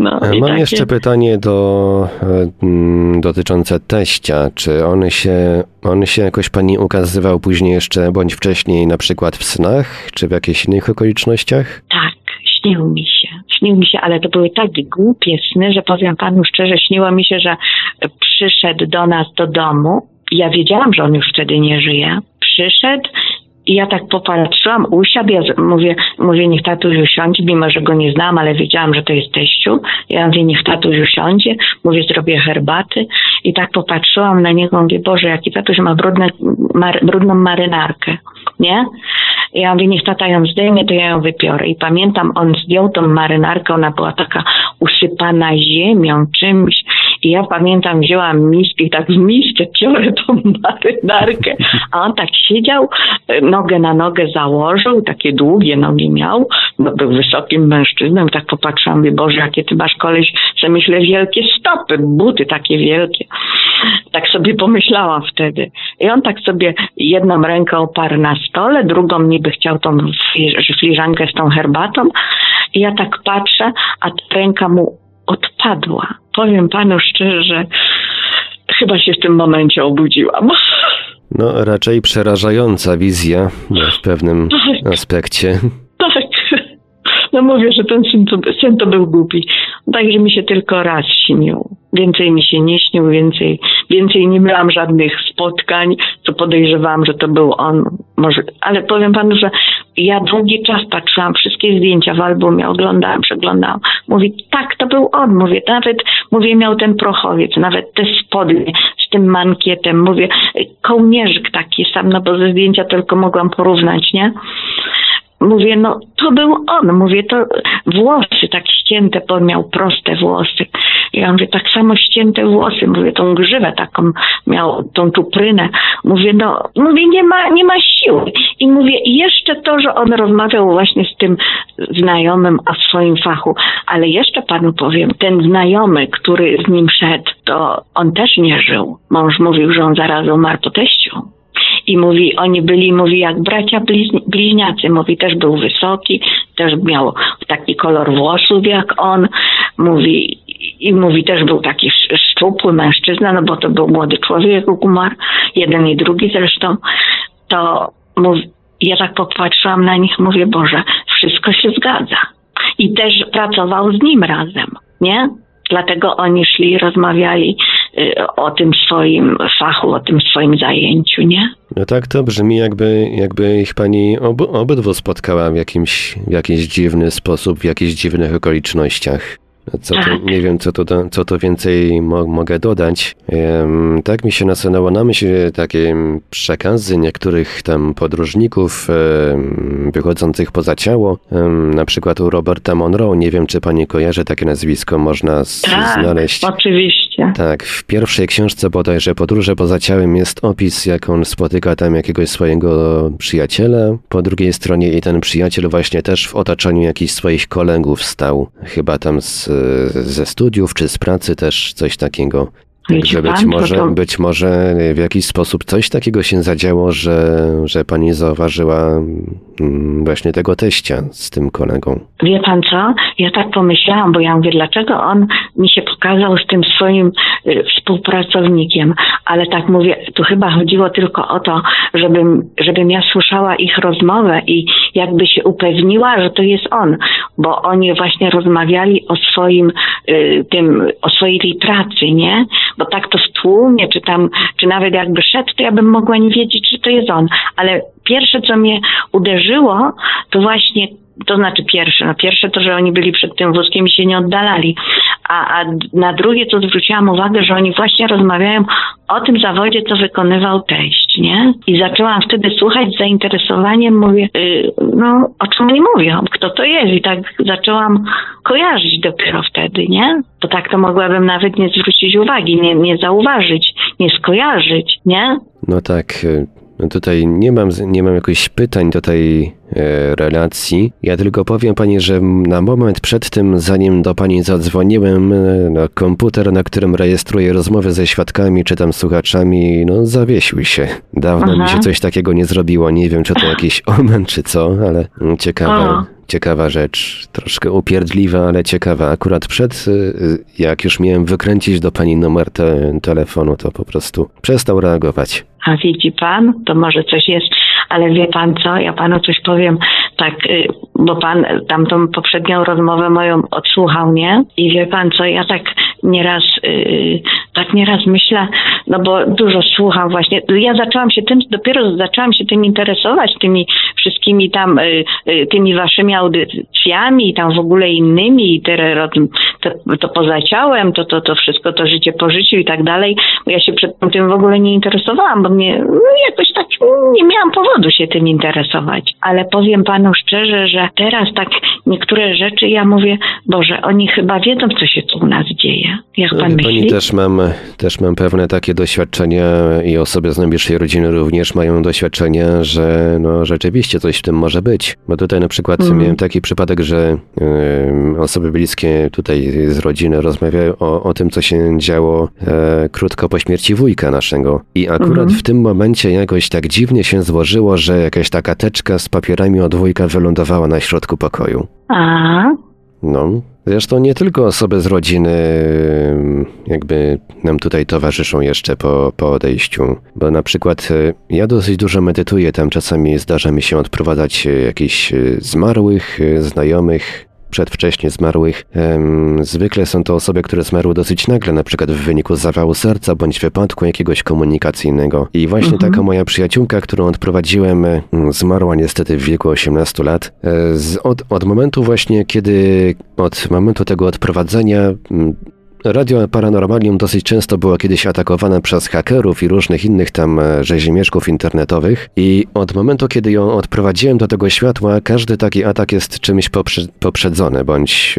No, E, Mam takie- jeszcze pytanie do, e, mm, dotyczące teścia. Czy on się, on się jakoś pani ukazywał później jeszcze, bądź wcześniej, na przykład w snach, czy w jakichś innych okolicznościach? Tak, śnił mi się. Śnił mi się, ale to były tak głupie sny, że powiem panu szczerze, śniło mi się, że przyszedł do nas do domu. Ja wiedziałam, że on już wtedy nie żyje. Przyszedł i ja tak popatrzyłam, usiadł, ja mówię, mówię, niech tatuś usiądzie, mimo że go nie znam, ale wiedziałam, że to jest teściu. Ja mówię, niech tatuś usiądzie, mówię, zrobię herbaty i tak popatrzyłam na niego, mówię, Boże, jaki tatuś ma brudne, mar, brudną marynarkę, nie? Ja mówię, niech tata ją zdejmie, to ja ją wypiorę. I pamiętam, on zdjął tą marynarkę, ona była taka usypana ziemią, czymś. I ja pamiętam, wzięłam miskę i tak w miskę piorę tą marynarkę. A on tak siedział, e, nogę na nogę założył, takie długie nogi miał, no był wysokim mężczyzną. Tak popatrzyłam, mówię, Boże, jakie ty masz koleś, sobie myślę, wielkie stopy, buty takie wielkie. Tak sobie pomyślałam wtedy. I on tak sobie jedną rękę oparł na stole, drugą niby chciał tą filiżankę z tą herbatą. I ja tak patrzę, a ręka mu odpadła. Powiem panu szczerze, że chyba się w tym momencie obudziłam. No, raczej przerażająca wizja no, w pewnym aspekcie. No mówię, że ten syn to, to był głupi. Także mi się tylko raz śnił. Więcej mi się nie śnił, więcej, więcej nie miałam żadnych spotkań, co podejrzewałam, że to był on. Może, ale powiem panu, że ja długi czas patrzyłam, wszystkie zdjęcia w albumie oglądałam, przeglądałam. Mówię, tak, to był on. Mówię, nawet, mówię, miał ten prochowiec, nawet te spodnie z tym mankietem. Mówię, kołnierzyk taki sam, no bo ze zdjęcia tylko mogłam porównać, nie? Mówię, no to był on. Mówię, to włosy tak ścięte, bo on miał proste włosy. Ja mówię, tak samo ścięte włosy. Mówię, tą grzywę taką miał, tą czuprynę. Mówię, no, mówię, nie ma, nie ma siły. I mówię, jeszcze to, że on rozmawiał właśnie z tym znajomym o swoim fachu. Ale jeszcze panu powiem, ten znajomy, który z nim szedł, to on też nie żył. Mąż mówił, że on zaraz umarł po teściu. I mówi, oni byli, mówi, jak bracia bliźni- bliźniacy. Mówi, też był wysoki, też miał taki kolor włosów jak on. Mówi, i mówi, też był taki sz- szczupły mężczyzna, no bo to był młody człowiek, umarł. Jeden i drugi zresztą. To mówi, ja tak popatrzyłam na nich, mówię, Boże, wszystko się zgadza. I też pracował z nim razem, nie? Dlatego oni szli rozmawiali y, o tym swoim fachu, o tym swoim zajęciu, nie? No tak to brzmi, jakby, jakby ich pani obu, obydwu spotkała w jakimś, w jakiś dziwny sposób, w jakichś dziwnych okolicznościach. Co to, Tak. nie wiem, co to, co to więcej mo, mogę dodać. Tak mi się nasunęło na myśl takie przekazy niektórych tam podróżników wychodzących poza ciało. Na przykład u Roberta Monroe, nie wiem, czy pani kojarzy takie nazwisko, można Tak, znaleźć. oczywiście. Tak, w pierwszej książce bodajże Podróże poza ciałem jest opis, jak on spotyka tam jakiegoś swojego przyjaciela. Po drugiej stronie i ten przyjaciel właśnie też w otoczeniu jakichś swoich kolegów stał. Chyba tam z, ze studiów czy z pracy też coś takiego. Także być pan, może, to- być może w jakiś sposób coś takiego się zadziało, że, że pani zauważyła mm, właśnie tego teścia z tym kolegą. Wie pan co? Ja tak pomyślałam, bo ja mówię, dlaczego on mi się pokazał z tym swoim y, współpracownikiem, ale tak mówię, tu chyba chodziło tylko o to, żebym, żebym ja słyszała ich rozmowę i jakby się upewniła, że to jest on, bo oni właśnie rozmawiali o swoim, y, tym, o swojej tej pracy, nie? Bo tak to w tłumie, czy tam, czy nawet jakby szedł, to ja bym mogła nie wiedzieć, że to jest on, ale pierwsze, co mnie uderzyło, to właśnie to znaczy pierwsze, no pierwsze to, że oni byli przed tym wózkiem i się nie oddalali, a, a na drugie to zwróciłam uwagę, że oni właśnie rozmawiają o tym zawodzie, co wykonywał teść, nie? I zaczęłam wtedy słuchać z zainteresowaniem, mówię, y, no o czym oni mówią, kto to jest i tak zaczęłam kojarzyć dopiero wtedy, nie? Bo tak to mogłabym nawet nie zwrócić uwagi, nie, nie zauważyć, nie skojarzyć, nie? No tak, no tutaj nie mam, nie mam jakichś pytań do tej e, relacji. Ja tylko powiem pani, że na moment przed tym, zanim do pani zadzwoniłem, no, komputer, na którym rejestruję rozmowy ze świadkami czy tam słuchaczami, no zawiesił się. Dawno mi Aha. się coś takiego nie zrobiło. Nie wiem, czy to jakiś omen, czy co, ale mm, ciekawa, O. ciekawa rzecz. Troszkę upierdliwa, ale ciekawa. Akurat przed, y, y, jak już miałem wykręcić do pani numer te, telefonu, to po prostu przestał reagować. A widzi pan, to może coś jest, ale wie pan co, ja panu coś powiem, tak, y, bo pan tamtą poprzednią rozmowę moją odsłuchał, nie? I wie pan co, ja tak nieraz, y, tak nieraz myślę, no bo dużo słucham właśnie, ja zaczęłam się tym, dopiero zaczęłam się tym interesować, tymi wszystkimi tam, y, y, tymi waszymi audycjami i tam w ogóle innymi i te, to, to poza ciałem, to, to, to wszystko, to życie po życiu i tak dalej. Ja się przedtem tym w ogóle nie interesowałam, bo mnie no, jakoś tak nie miałam powodu się tym interesować. Ale powiem panu szczerze, że teraz tak niektóre rzeczy ja mówię, Boże, oni chyba wiedzą, co się tu u nas dzieje. Jak pan Wie myśli? Pani też mam, też mam pewne takie doświadczenia i osoby z najbliższej rodziny również mają doświadczenia, że no rzeczywiście coś w tym może być. Bo tutaj na przykład Mhm. miałem taki przypadek, że em, osoby bliskie tutaj z rodziny rozmawiają o, o tym, co się działo e, krótko po śmierci wujka naszego. I akurat Mhm. w tym momencie jakoś tak dziwnie się złożyło, że jakaś taka teczka z papierami od wujka wylądowała na środku pokoju. A, No, zresztą nie tylko osoby z rodziny ym, jakby nam tutaj towarzyszą jeszcze po, po odejściu, bo na przykład y, ja dosyć dużo medytuję, tam czasami zdarza mi się odprowadzać y, jakichś zmarłych, znajomych, przedwcześnie zmarłych. Em, zwykle są to osoby, które zmarły dosyć nagle, na przykład w wyniku zawału serca bądź wypadku jakiegoś komunikacyjnego. I właśnie taka moja przyjaciółka, którą odprowadziłem, zmarła niestety w wieku 18 lat. E, Z, od, od momentu właśnie, kiedy od momentu tego odprowadzenia Radio Paranormalium dosyć często było kiedyś atakowane przez hakerów i różnych innych tam e, rzezimieszków internetowych i od momentu, kiedy ją odprowadziłem do tego światła, każdy taki atak jest czymś poprze poprzedzony, bądź,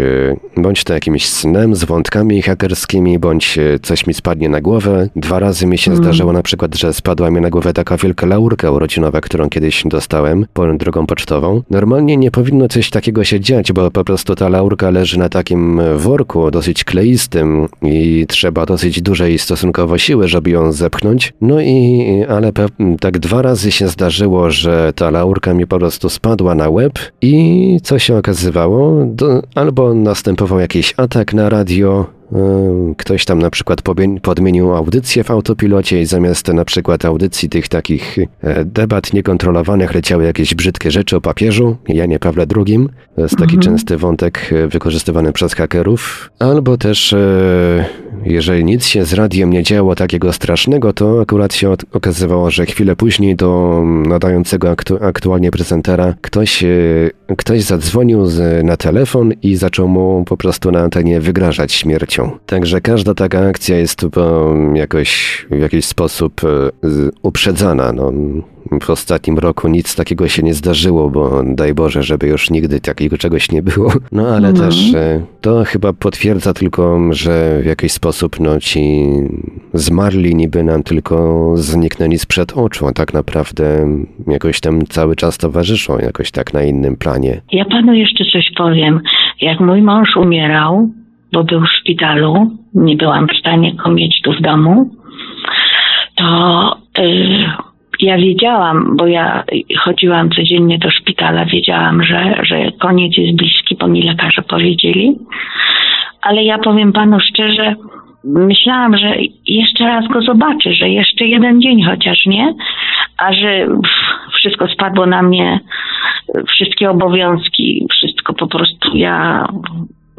e, bądź to jakimś snem z wątkami hakerskimi, bądź e, coś mi spadnie na głowę. Dwa razy mi się zdarzyło na przykład, że spadła mi na głowę taka wielka laurka urodzinowa, którą kiedyś dostałem po drogą pocztową. Normalnie nie powinno coś takiego się dziać, bo po prostu ta laurka leży na takim worku dosyć kleistym i trzeba dosyć dużej stosunkowo siły, żeby ją zepchnąć. No i, ale tak dwa razy się zdarzyło, że ta laurka mi po prostu spadła na łeb i co się okazywało? Do, albo następował jakiś atak na radio, Ktoś tam na przykład podmienił audycję w autopilocie i zamiast na przykład audycji tych takich e, debat niekontrolowanych leciały jakieś brzydkie rzeczy o papieżu, Janie Pawle II. To jest taki częsty wątek e, wykorzystywany przez hakerów. Albo też, e, jeżeli nic się z radiem nie działo takiego strasznego, to akurat się okazywało, że chwilę później do nadającego aktu- aktualnie prezentera ktoś, ktoś zadzwonił z, na telefon i zaczął mu po prostu na antenie wygrażać śmiercią. Także każda taka akcja jest bo, jakoś w jakiś sposób e, uprzedzana. No, w ostatnim roku nic takiego się nie zdarzyło, bo daj Boże, żeby już nigdy takiego czegoś nie było. [LAUGHS] No ale też e, to chyba potwierdza tylko, że w jakiś sposób no, ci zmarli niby nam tylko zniknęli sprzed oczu, a tak naprawdę jakoś tam cały czas towarzyszą, jakoś tak na innym planie. Ja panu jeszcze coś powiem. Jak mój mąż umierał, bo był w szpitalu, nie byłam w stanie go mieć tu w domu, to y, ja wiedziałam, bo ja chodziłam codziennie do szpitala, wiedziałam, że, że koniec jest bliski, bo mi lekarze powiedzieli. Ale ja powiem panu szczerze, myślałam, że jeszcze raz go zobaczę, że jeszcze jeden dzień chociaż, nie? A że wszystko spadło na mnie, wszystkie obowiązki, wszystko po prostu ja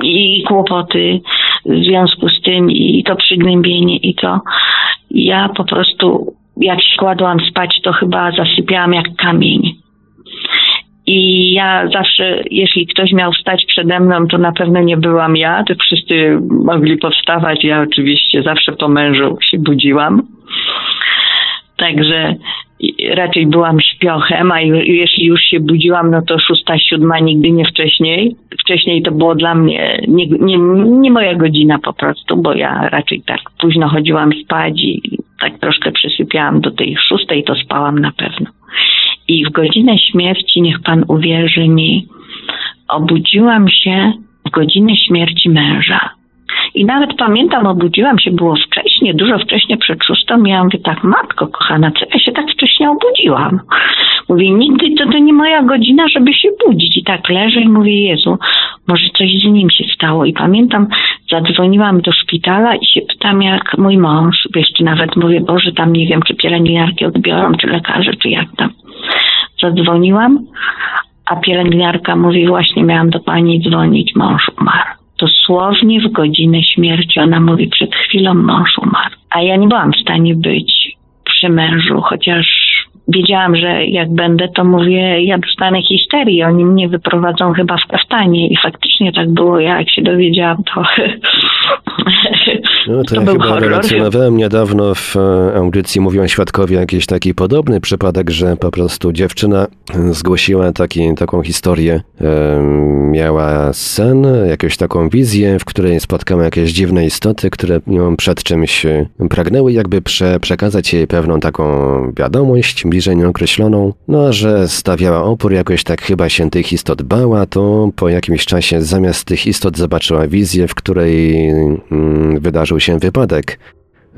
i kłopoty w związku z tym i to przygnębienie i to ja po prostu jak się kładłam spać, to chyba zasypiałam jak kamień. I ja zawsze, jeśli ktoś miał stać przede mną, to na pewno nie byłam ja. To wszyscy mogli powstawać. Ja oczywiście zawsze po mężu się budziłam. Także raczej byłam śpiochem, a jeśli już się budziłam, no to szósta, siódma, nigdy nie wcześniej. Wcześniej to było dla mnie nie, nie, nie moja godzina po prostu, bo ja raczej tak późno chodziłam spać i tak troszkę przysypiałam do tej szóstej, to spałam na pewno. I w godzinę śmierci, niech pan uwierzy mi, obudziłam się w godzinę śmierci męża. I nawet pamiętam, obudziłam się, było wcześnie, dużo wcześniej przed szóstą. Ja mówię tak, matko kochana, co ja się tak wcześnie obudziłam? Mówię, nigdy to, to nie moja godzina, żeby się budzić. I tak leżę i mówię, Jezu, może coś z nim się stało. I pamiętam, zadzwoniłam do szpitala i się pytam, jak mój mąż, jeszcze nawet mówię, Boże, tam nie wiem, czy pielęgniarki odbiorą, czy lekarze, czy jak tam. Zadzwoniłam, a pielęgniarka mówi, właśnie miałam do pani dzwonić, mąż umarł. Dosłownie w godzinę śmierci. Ona mówi, przed chwilą mąż umarł. A ja nie byłam w stanie być przy mężu, chociaż wiedziałam, że jak będę, to mówię, ja dostanę histerii, oni mnie wyprowadzą chyba w kaftanie i faktycznie tak było, ja jak się dowiedziałam, to, [LAUGHS] No to, to ja był chyba horror. relacjonowałem niedawno w e, audycji, mówią świadkowie, jakiś taki podobny przypadek, że po prostu dziewczyna e, zgłosiła taki, taką historię. E, miała sen, jakąś taką wizję, w której spotkała jakieś dziwne istoty, które ją przed czymś pragnęły jakby prze, przekazać jej pewną taką wiadomość, bliżej nieokreśloną. No, a że stawiała opór, jakoś tak chyba się tych istot bała, to po jakimś czasie zamiast tych istot zobaczyła wizję, w której mm, wydarzył się wypadek.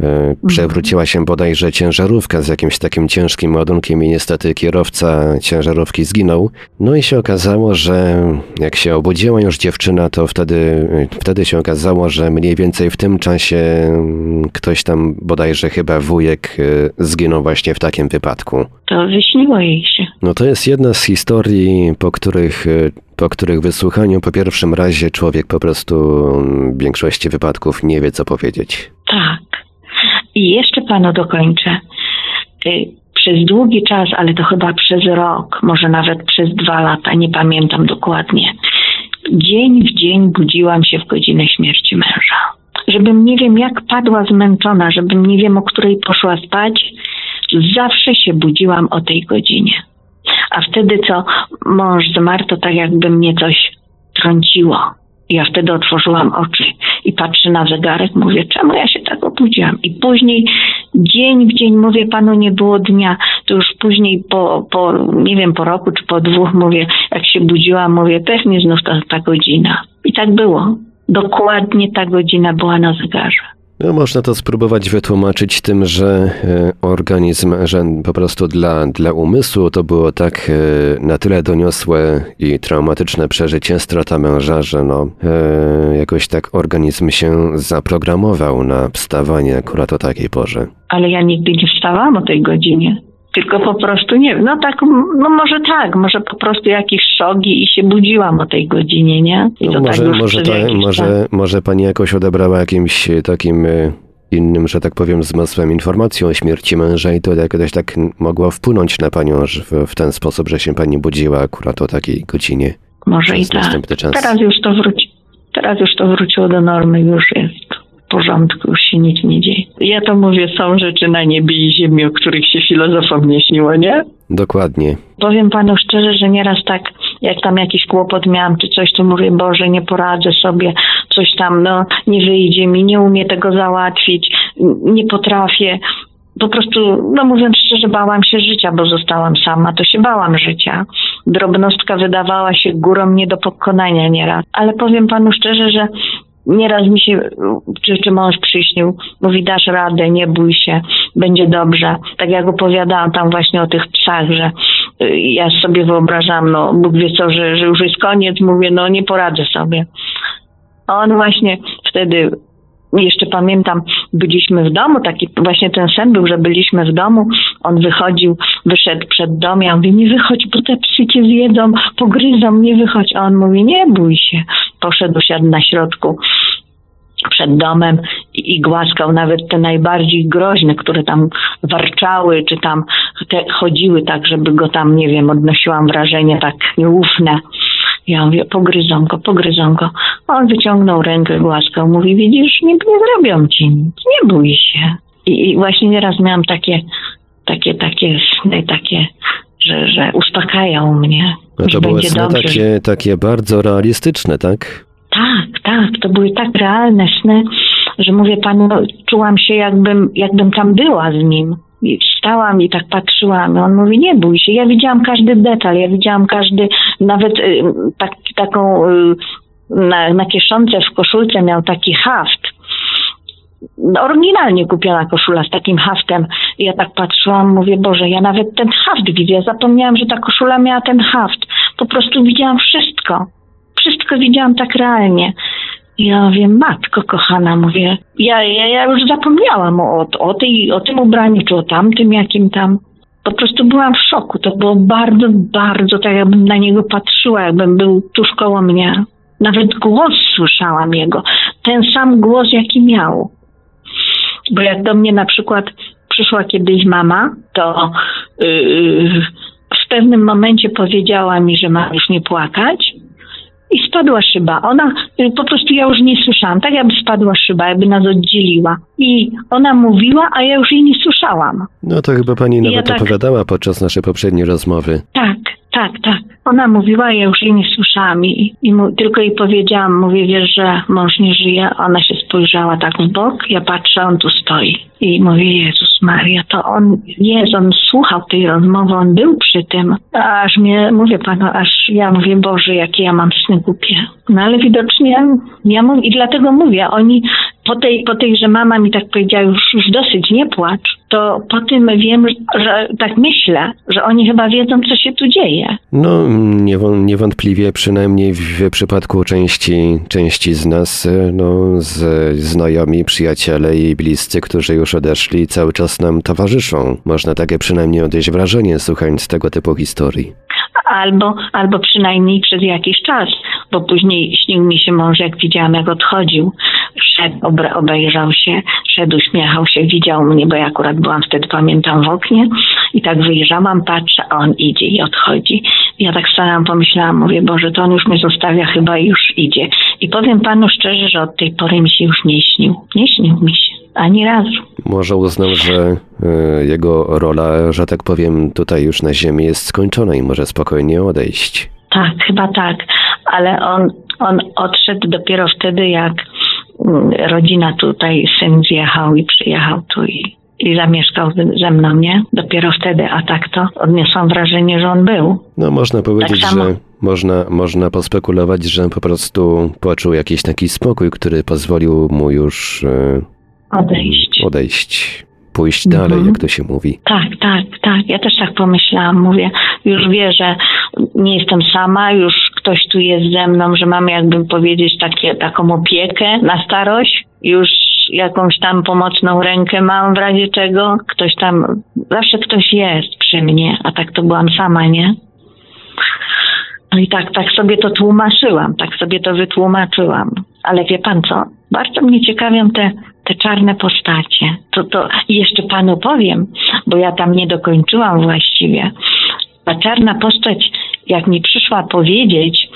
E, Przewróciła się bodajże ciężarówka z jakimś takim ciężkim ładunkiem i niestety kierowca ciężarówki zginął. No i się okazało, że jak się obudziła już dziewczyna, to wtedy, wtedy się okazało, że mniej więcej w tym czasie mm, ktoś tam bodajże chyba wujek e, zginął właśnie w takim wypadku. To wyśniło jej się. No to jest jedna z historii, po których, e, po których wysłuchaniu po pierwszym razie człowiek po prostu mm, w większości wypadków nie wie co powiedzieć. Tak. I jeszcze panu dokończę. Y, Przez długi czas, ale to chyba przez rok, może nawet przez dwa lata, nie pamiętam dokładnie. Dzień w dzień budziłam się w godzinę śmierci męża. Żebym nie wiem jak padła zmęczona, żebym nie wiem o której poszła spać, zawsze się budziłam o tej godzinie. A wtedy co mąż zmarł, to tak jakby mnie coś trąciło. Ja wtedy otworzyłam oczy i patrzę na zegarek, mówię, czemu ja się tak obudziłam? I później dzień w dzień, mówię, panu nie było dnia, to już później po, po nie wiem, po roku czy po dwóch, mówię, jak się budziłam, mówię, pewnie znów ta, ta godzina. I tak było. Dokładnie ta godzina była na zegarze. No, można to spróbować wytłumaczyć tym, że e, organizm, że po prostu dla, dla umysłu to było tak e, na tyle doniosłe i traumatyczne przeżycie, strata męża, że no, e, jakoś tak organizm się zaprogramował na wstawanie akurat o takiej porze. ale ja nigdy nie wstawałam o tej godzinie. Tylko po prostu nie wiem, no tak, no może tak, może po prostu jakiś szok i się budziłam o tej godzinie, nie? I No, może, tak może, ta, może, może pani jakoś odebrała jakimś e, takim e, innym, że tak powiem, zmysłem informacją o śmierci męża i to jakoś tak mogło wpłynąć na panią że w, w ten sposób, że się pani budziła akurat o takiej godzinie. Może i tak. Teraz już to wróci. Teraz już to wróciło do normy, już jest porządku, już się nic nie dzieje. Ja to mówię, są rzeczy na niebie i ziemi, o których się filozofom nie śniło, nie? Dokładnie. Powiem panu szczerze, że nieraz tak, jak tam jakiś kłopot miałam czy coś, to mówię, Boże, nie poradzę sobie, coś tam, no, nie wyjdzie mi, nie umiem tego załatwić, nie potrafię. Po prostu, no mówiąc szczerze, bałam się życia, bo zostałam sama, to się bałam życia. Drobnostka wydawała się górą nie do pokonania nieraz. Ale powiem panu szczerze, że nieraz mi się, czy, czy mąż przyśnił, mówi dasz radę, nie bój się, będzie dobrze. Tak jak opowiadałam tam właśnie o tych psach, że y, ja sobie wyobrażam, no Bóg wie co, że, że już jest koniec, mówię, no nie poradzę sobie. A on właśnie wtedy, jeszcze pamiętam, byliśmy w domu, taki właśnie ten sen był, że byliśmy w domu, on wychodził, wyszedł przed dom, ja mówię, nie wychodź, bo te psy cię zjedzą, pogryzą, nie wychodź. A on mówi, nie bój się. Poszedł, siadł na środku przed domem i, i głaskał nawet te najbardziej groźne, które tam warczały, czy tam chodziły tak, żeby go tam, nie wiem, odnosiłam wrażenie tak nieufne. Ja mówię, pogryzą go, pogryzą go. On wyciągnął rękę, głaskał, mówi, widzisz, nie, nie zrobią ci nic, nie bój się. I, I właśnie nieraz miałam takie, takie, takie sny, takie, że, że uspokajają mnie, No to były sny dobrze, takie, takie bardzo realistyczne, tak? tak, tak, to były tak realne sny, że mówię panu, czułam się jakbym, jakbym tam była z nim. I wstałam i tak patrzyłam. On mówi, nie bój się. Ja widziałam każdy detal, ja widziałam każdy, nawet y, tak, taką y, na, na kieszonce w koszulce miał taki haft. Oryginalnie kupiona koszula z takim haftem. Ja tak patrzyłam, mówię, Boże, ja nawet ten haft widzę. Ja zapomniałam, że ta koszula miała ten haft. Po prostu widziałam wszystko wszystko widziałam tak realnie. Ja mówię, matko kochana, mówię, ja, ja, ja już zapomniałam o, o, tej, o tym ubraniu, czy o tamtym jakim tam. Po prostu byłam w szoku. To było bardzo, bardzo tak, jakbym na niego patrzyła, jakbym był tuż koło mnie. Nawet głos słyszałam jego. Ten sam głos, jaki miał. Bo jak do mnie na przykład przyszła kiedyś mama, to yy, w pewnym momencie powiedziała mi, że mam już nie płakać. I spadła szyba. Ona, y, po prostu ja już nie słyszałam. Tak jakby spadła szyba, jakby nas oddzieliła. I ona mówiła, a ja już jej nie słyszałam. No to chyba pani Ja nawet tak- opowiadała podczas naszej poprzedniej rozmowy. Tak, Tak, tak. Ona mówiła, ja już jej nie słyszałam i, i mu, tylko jej powiedziałam, mówię, wiesz, że mąż nie żyje. Ona się spojrzała tak w bok, ja patrzę, on tu stoi. I mówię, Jezus Maria, to on jest, on słuchał tej rozmowy, on był przy tym. Aż mnie, mówię panu, aż ja mówię, Boże, jakie ja mam sny głupie. No ale widocznie, ja mówię, i dlatego mówię, oni po tej, po tej, że mama mi tak powiedziała, już, już dosyć, nie płacz, to po tym wiem, że tak myślę, że oni chyba wiedzą, co się tu dzieje. No, niewą- niewątpliwie, przynajmniej w przypadku części, części z nas, no, z znajomi, przyjaciele i bliscy, którzy już odeszli, cały czas nam towarzyszą. Można takie przynajmniej odejść wrażenie, słuchając tego typu historii. Albo, albo przynajmniej przez jakiś czas, bo później śnił mi się mąż, jak widziałam, jak odchodził. Szedł, obejrzał się, szedł, uśmiechał się, widział mnie, bo ja akurat byłam wtedy, pamiętam, w oknie i tak wyjrzałam, patrzę, a on idzie i odchodzi. Ja tak stanęłam, pomyślałam, mówię, Boże, to on już mnie zostawia, chyba już idzie. I powiem panu szczerze, że od tej pory mi się już nie śnił. Nie śnił mi się. Ani razu. Może uznał, że e, jego rola, że tak powiem, tutaj już na ziemi jest skończona i może spokojnie odejść. Tak, chyba tak, ale on, on odszedł dopiero wtedy, jak mm, rodzina tutaj, syn zjechał i przyjechał tu i, i zamieszkał ze- mną, nie? Dopiero wtedy, a tak to odniosłam wrażenie, że on był. No można powiedzieć, samo. że można, można pospekulować, że po prostu poczuł jakiś taki spokój, który pozwolił mu już e, Odejść. odejść, pójść Mhm. dalej, jak to się mówi. Tak, tak, tak. Ja też tak pomyślałam. Mówię, już wie, że nie jestem sama, już ktoś tu jest ze mną, że mam jakbym powiedzieć takie, taką opiekę na starość. Już jakąś tam pomocną rękę mam w razie czego. Ktoś tam, zawsze ktoś jest przy mnie, a tak to byłam sama, nie? No i tak, tak sobie to tłumaczyłam, tak sobie to wytłumaczyłam. Ale wie pan co? Bardzo mnie ciekawią te, te czarne postacie. To, to jeszcze panu powiem, bo ja tam nie dokończyłam właściwie. Ta czarna postać, jak mi przyszła powiedzieć,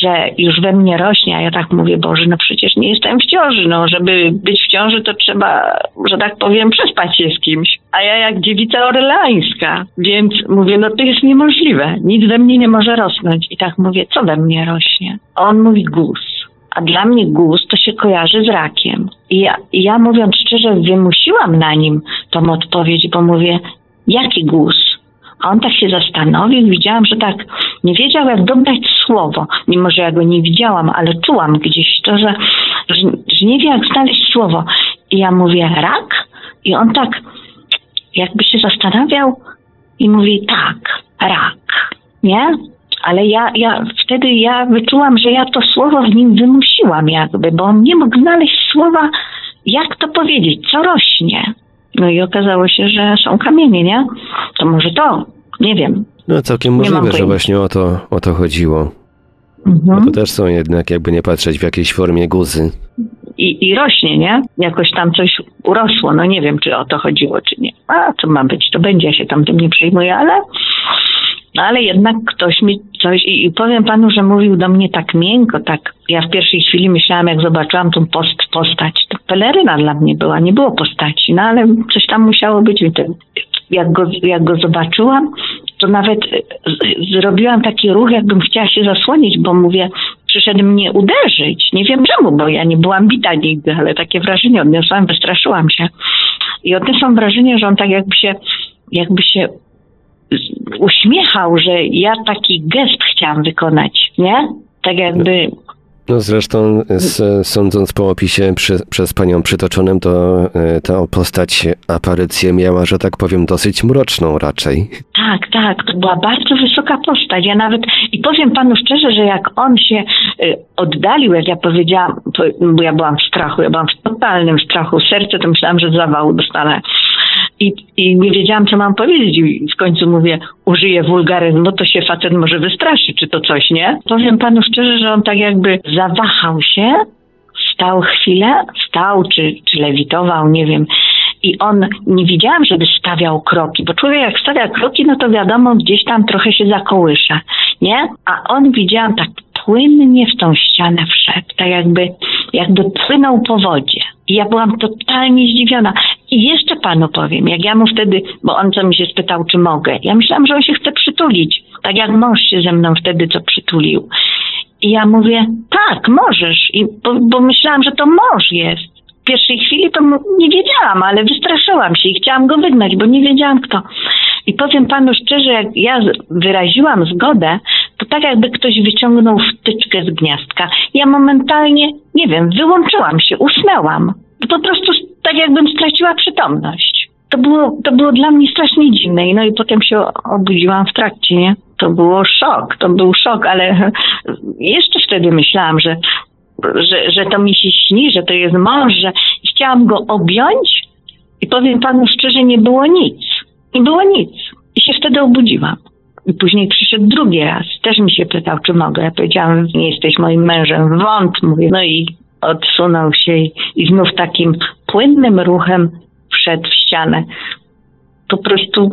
że już we mnie rośnie, a ja tak mówię, Boże, no przecież nie jestem w ciąży, no żeby być w ciąży to trzeba, że tak powiem, przespać się z kimś. A ja jak dziewica orleańska, więc mówię, no to jest niemożliwe, nic we mnie nie może rosnąć. I tak mówię, co we mnie rośnie? A on mówi guz. A dla mnie guz to się kojarzy z rakiem. I ja, ja mówiąc szczerze, wymusiłam na nim tą odpowiedź, bo mówię, jaki guz? A on tak się zastanowił, widziałam, że tak nie wiedział, jak dobrać słowo, mimo że ja go nie widziałam, ale czułam gdzieś to, że, że, że nie wie, jak znaleźć słowo. I ja mówię, rak? I on tak jakby się zastanawiał i mówi, tak, rak, nie? Ale ja, ja wtedy ja wyczułam, że ja to słowo w nim wymusiłam jakby, bo on nie mógł znaleźć słowa, jak to powiedzieć, co rośnie. No i okazało się, że są kamienie, nie? To może to, nie wiem. No całkiem możliwe, że właśnie o to, o to chodziło. Bo Mhm. to też są jednak, jakby nie patrzeć, w jakiejś formie guzy. I, I rośnie, nie? Jakoś tam coś urosło, no nie wiem, czy o to chodziło, czy nie. A, co ma być, to będzie, ja się tam tym nie przejmuję, ale... No ale jednak ktoś mi coś i, i powiem panu, że mówił do mnie tak miękko, tak. Ja w pierwszej chwili myślałam, jak zobaczyłam tą post, postać, to peleryna dla mnie była, nie było postaci, no ale coś tam musiało być. Jak go, jak go zobaczyłam, to nawet e, zrobiłam taki ruch, jakbym chciała się zasłonić, bo mówię, przyszedł mnie uderzyć. Nie wiem czemu, bo ja nie byłam bita nigdy, ale takie wrażenie odniosłam, wystraszyłam się. I odniosłam wrażenie, że on tak jakby się, jakby się uśmiechał, że ja taki gest chciałam wykonać, nie? Tak jakby, No zresztą, sądząc po opisie przy, przez panią przytoczonym, to e, ta postać aparycję miała, że tak powiem, dosyć mroczną raczej. tak, tak, to była bardzo wysoka postać. Ja nawet, i powiem panu szczerze, że jak on się y, oddalił, jak ja powiedziałam, bo ja byłam w strachu, ja byłam w totalnym strachu, serce to myślałam, że zawału dostanę. I, I nie wiedziałam, co mam powiedzieć. I w końcu mówię, użyję wulgaryzmu, to się facet może wystraszy, czy to coś, nie? Powiem panu szczerze, że on tak jakby zawahał się, stał chwilę, stał czy, czy lewitował, nie wiem. I on, nie widziałam, żeby stawiał kroki, bo człowiek jak stawia kroki, no to wiadomo, gdzieś tam trochę się zakołysza, nie? A on widziałam tak płynnie w tą ścianę wszedł, tak jakby jakby płynął po wodzie. I ja byłam totalnie zdziwiona. I jeszcze panu powiem, jak ja mu wtedy, bo on co mi się spytał, czy mogę. Ja myślałam, że on się chce przytulić. Tak jak mąż się ze mną wtedy co przytulił. I ja mówię, tak, możesz. I, bo, bo myślałam, że to mąż jest. W pierwszej chwili to nie wiedziałam, ale wystraszyłam się i chciałam go wygnać, bo nie wiedziałam kto. I powiem panu szczerze, jak ja wyraziłam zgodę, to tak jakby ktoś wyciągnął wtyczkę z gniazdka. Ja momentalnie, nie wiem, wyłączyłam się, usnęłam. Po prostu tak jakbym straciła przytomność. To było, to było dla mnie strasznie dziwne. No i potem się obudziłam w trakcie, nie? To było szok, to był szok, ale [LAUGHS] jeszcze wtedy myślałam, że, że, że to mi się śni, że to jest mąż, że chciałam go objąć i powiem panu szczerze, nie było nic. Nie było nic. I się wtedy obudziłam. I później przyszedł drugi raz. Też mi się pytał, czy mogę. Ja powiedziałam, nie jesteś moim mężem. Wąt, mówię. No i odsunął się i, i znów takim płynnym ruchem wszedł w ścianę. Po prostu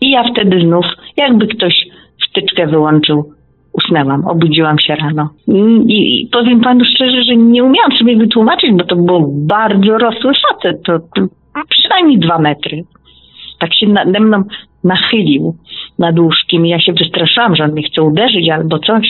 i ja wtedy znów, jakby ktoś wtyczkę wyłączył, usnęłam, obudziłam się rano. I, i, powiem panu szczerze, że nie umiałam sobie wytłumaczyć, bo to był bardzo rosły facet, to, to przynajmniej dwa metry. Tak się nade mną nachylił nad łóżkiem i ja się wystraszyłam, że on mnie chce uderzyć albo coś.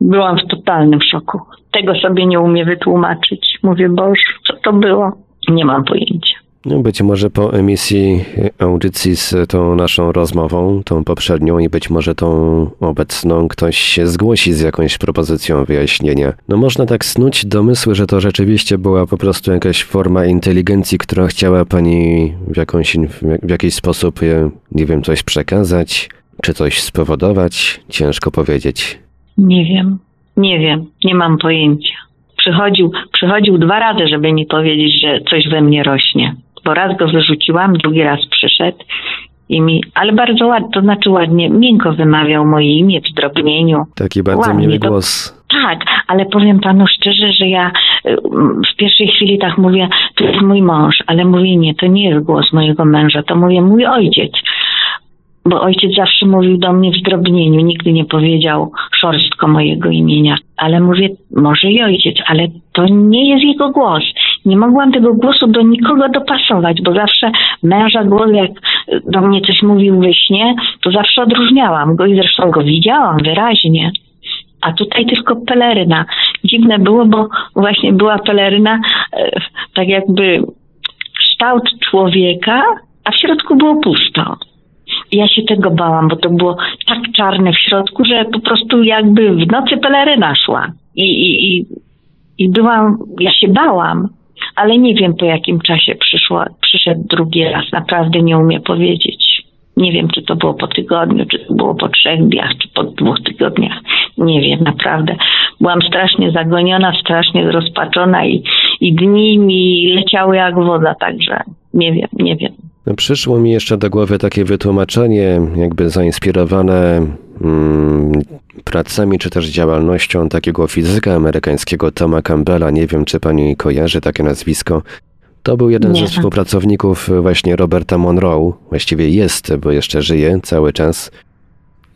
Byłam w totalnym szoku. Tego sobie nie umiem wytłumaczyć. Mówię, Boże, co to było? Nie mam pojęcia. No, być może po emisji audycji z tą naszą rozmową, tą poprzednią i być może tą obecną, ktoś się zgłosi z jakąś propozycją wyjaśnienia. No można tak snuć domysły, że to rzeczywiście była po prostu jakaś forma inteligencji, która chciała pani w, jakąś, w jakiś sposób, e, nie wiem, coś przekazać, czy coś spowodować. Ciężko powiedzieć. Nie wiem, nie wiem, nie mam pojęcia. Przychodził, przychodził dwa razy, żeby mi powiedzieć, że coś we mnie rośnie. Bo raz go wyrzuciłam, drugi raz przyszedł i mi, ale bardzo ładnie, to znaczy ładnie, miękko wymawiał moje imię w zdrobnieniu. Taki bardzo Ładnie miły to- głos. Tak, ale powiem panu szczerze, że ja y, w pierwszej chwili tak mówię, to jest mój mąż, ale mówię nie, to nie jest głos mojego męża, to mówię mój ojciec. Bo ojciec zawsze mówił do mnie w zdrobnieniu, nigdy nie powiedział szorstko mojego imienia. Ale mówię, może i ojciec, ale to nie jest jego głos. Nie mogłam tego głosu do nikogo dopasować, bo zawsze męża głos, jak do mnie coś mówił we śnie, to zawsze odróżniałam go i zresztą go widziałam wyraźnie a tutaj tylko peleryna. Dziwne było, bo właśnie była peleryna e, tak jakby kształt człowieka, a w środku było pusto. Ja się tego bałam, bo to było tak czarne w środku, że po prostu jakby w nocy peleryna szła. I, i, i, i byłam, ja się bałam, ale nie wiem po jakim czasie przyszło, przyszedł drugi raz. Naprawdę nie umiem powiedzieć. Nie wiem, czy to było po tygodniu, czy to było po trzech dniach, czy po dwóch tygodniach. Nie wiem, naprawdę. Byłam strasznie zagoniona, strasznie zrozpaczona i, i dni mi leciały jak woda, także nie wiem, nie wiem. Przyszło mi jeszcze do głowy takie wytłumaczenie, jakby zainspirowane mm, pracami czy też działalnością takiego fizyka amerykańskiego Toma Campbella. Nie wiem, czy pani kojarzy takie nazwisko. To był jeden Nie. ze współpracowników właśnie Roberta Monroe. Właściwie jest, bo jeszcze żyje cały czas.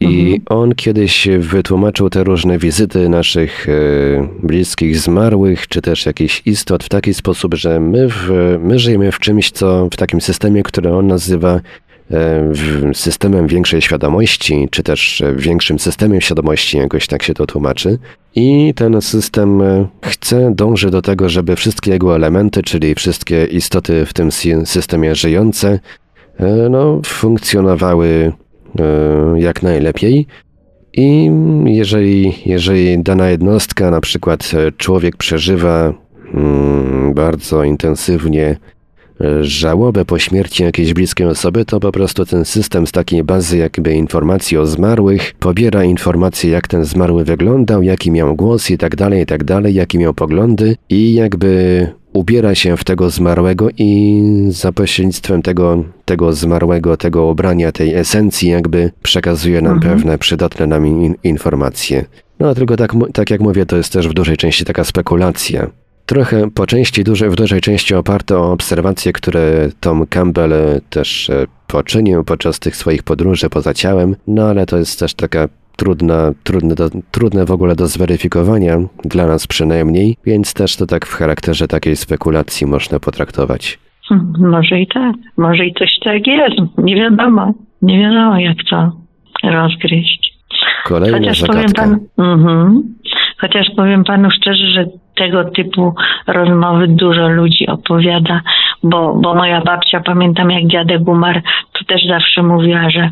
I on kiedyś wytłumaczył te różne wizyty naszych e, bliskich zmarłych, czy też jakichś istot w taki sposób, że my, w, my żyjemy w czymś, co w takim systemie, który on nazywa e, systemem większej świadomości, czy też większym systemem świadomości, jakoś tak się to tłumaczy. I ten system e, chce, dąży do tego, żeby wszystkie jego elementy, czyli wszystkie istoty w tym sy- systemie żyjące, no, funkcjonowały jak najlepiej. I jeżeli, jeżeli dana jednostka, na przykład e, człowiek przeżywa mm, bardzo intensywnie e, żałobę po śmierci jakiejś bliskiej osoby, to po prostu ten system z takiej bazy jakby informacji o zmarłych pobiera informacje, jak ten zmarły wyglądał, jaki miał głos i tak dalej, i tak dalej, jakie miał poglądy i jakby ubiera się w tego zmarłego i za pośrednictwem tego, tego zmarłego, tego ubrania, tej esencji jakby przekazuje nam pewne przydatne nam in, informacje. No a tylko tak, tak jak mówię, to jest też w dużej części taka spekulacja. Trochę po części, duże, w dużej części oparte o obserwacje, które Tom Campbell też e, poczynił podczas tych swoich podróży poza ciałem, no ale to jest też taka trudna, trudne, do, trudne w ogóle do zweryfikowania, dla nas przynajmniej, więc też to tak w charakterze takiej spekulacji można potraktować. Hmm, Może i tak, może i coś tak jest. Nie wiadomo, nie wiadomo jak to rozgryźć. Kolejna Chociaż powiem, zagadka. pan, mhm. Chociaż powiem panu szczerze, że tego typu rozmowy dużo ludzi opowiada, bo, bo moja babcia, pamiętam jak dziadek umarł, to też zawsze mówiła, że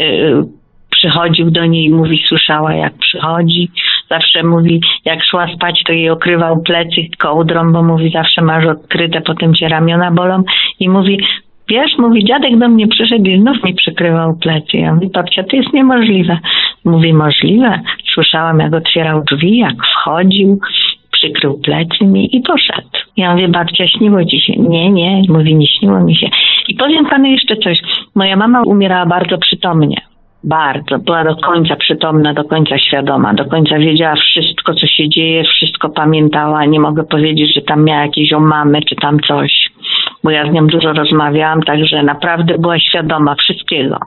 y, przychodził do niej i mówi, słyszała jak przychodzi. Zawsze mówi, jak szła spać, to jej okrywał plecy kołdrą, bo mówi, zawsze masz odkryte, potem cię ramiona bolą i mówi, Wiesz, mówi, dziadek do mnie przyszedł i znów mi przykrywał plecy. Ja mówię, babcia, to jest niemożliwe. Mówi, możliwe. Słyszałam, jak otwierał drzwi, jak wchodził, przykrył plecy i poszedł. Ja mówię, babcia, śniło ci się? Nie, nie, mówi, nie śniło mi się. I powiem panu jeszcze coś. Moja mama umierała bardzo przytomnie. Bardzo. Była do końca przytomna, do końca świadoma, do końca wiedziała wszystko, co się dzieje, wszystko pamiętała. Nie mogę powiedzieć, że tam miała jakieś omamy czy tam coś, bo ja z nią dużo rozmawiałam, także naprawdę była świadoma wszystkiego.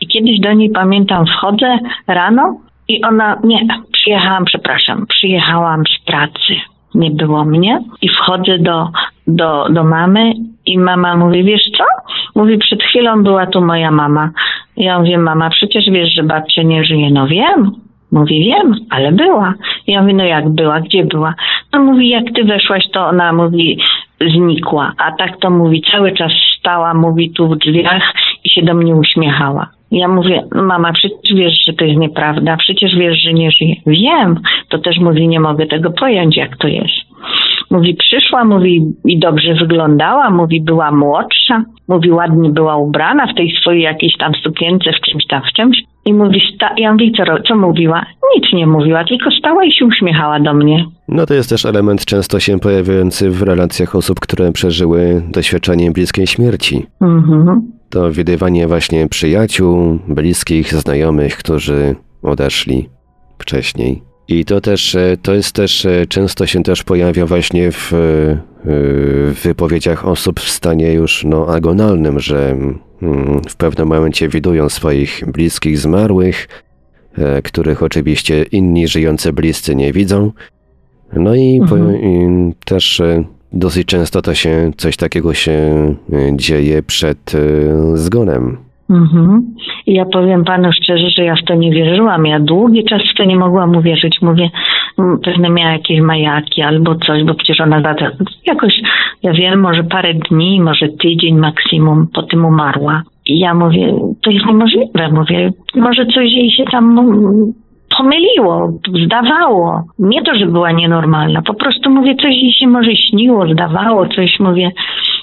I kiedyś do niej pamiętam, wchodzę rano i ona, nie, przyjechałam, przepraszam, przyjechałam z pracy. Nie było mnie i wchodzę do, do, do mamy i mama mówi, wiesz co? Mówi, przed chwilą była tu moja mama. Ja mówię, mama, przecież wiesz, że babcia nie żyje. No wiem. Mówi, wiem, ale była. Ja mówię, no jak była, gdzie była? No mówi, jak ty weszłaś, to ona mówi, znikła. A tak to mówi, cały czas stała, mówi tu w drzwiach i się do mnie uśmiechała. Ja mówię, mama, przecież wiesz, że to jest nieprawda, przecież wiesz, że nie żyje. Wiem, to też mówi, nie mogę tego pojąć, jak to jest. Mówi, przyszła, mówi i dobrze wyglądała, mówi, była młodsza, mówi, ładnie była ubrana w tej swojej jakiejś tam sukience, w czymś tam, w czymś. I mówi, sta- ja mówię, co, co mówiła? Nic nie mówiła, tylko stała i się uśmiechała do mnie. No to jest też element często się pojawiający w relacjach osób, które przeżyły doświadczenie bliskiej śmierci. Mhm. To widywanie właśnie przyjaciół, bliskich, znajomych, którzy odeszli wcześniej. I to też, e, to jest też, e, często się też pojawia właśnie w, e, w wypowiedziach osób w stanie już no, agonalnym, że mm, w pewnym momencie widują swoich bliskich zmarłych, których oczywiście inni żyjący bliscy nie widzą. No i, po, Mhm. i też dosyć często to się, coś takiego się e, dzieje przed e, zgonem. Mhm. Ja powiem panu szczerze, że ja w to nie wierzyłam. Ja długi czas w to nie mogłam uwierzyć. Mówię, mm, pewnie miała jakieś majaki albo coś, bo przecież ona zada, jakoś, ja wiem, może parę dni, może tydzień maksimum po tym umarła. I ja mówię, to jest niemożliwe. Mówię, może coś jej się tam mm, pomyliło, zdawało. Nie to, że była nienormalna, po prostu mówię, coś jej się może śniło, zdawało, coś mówię,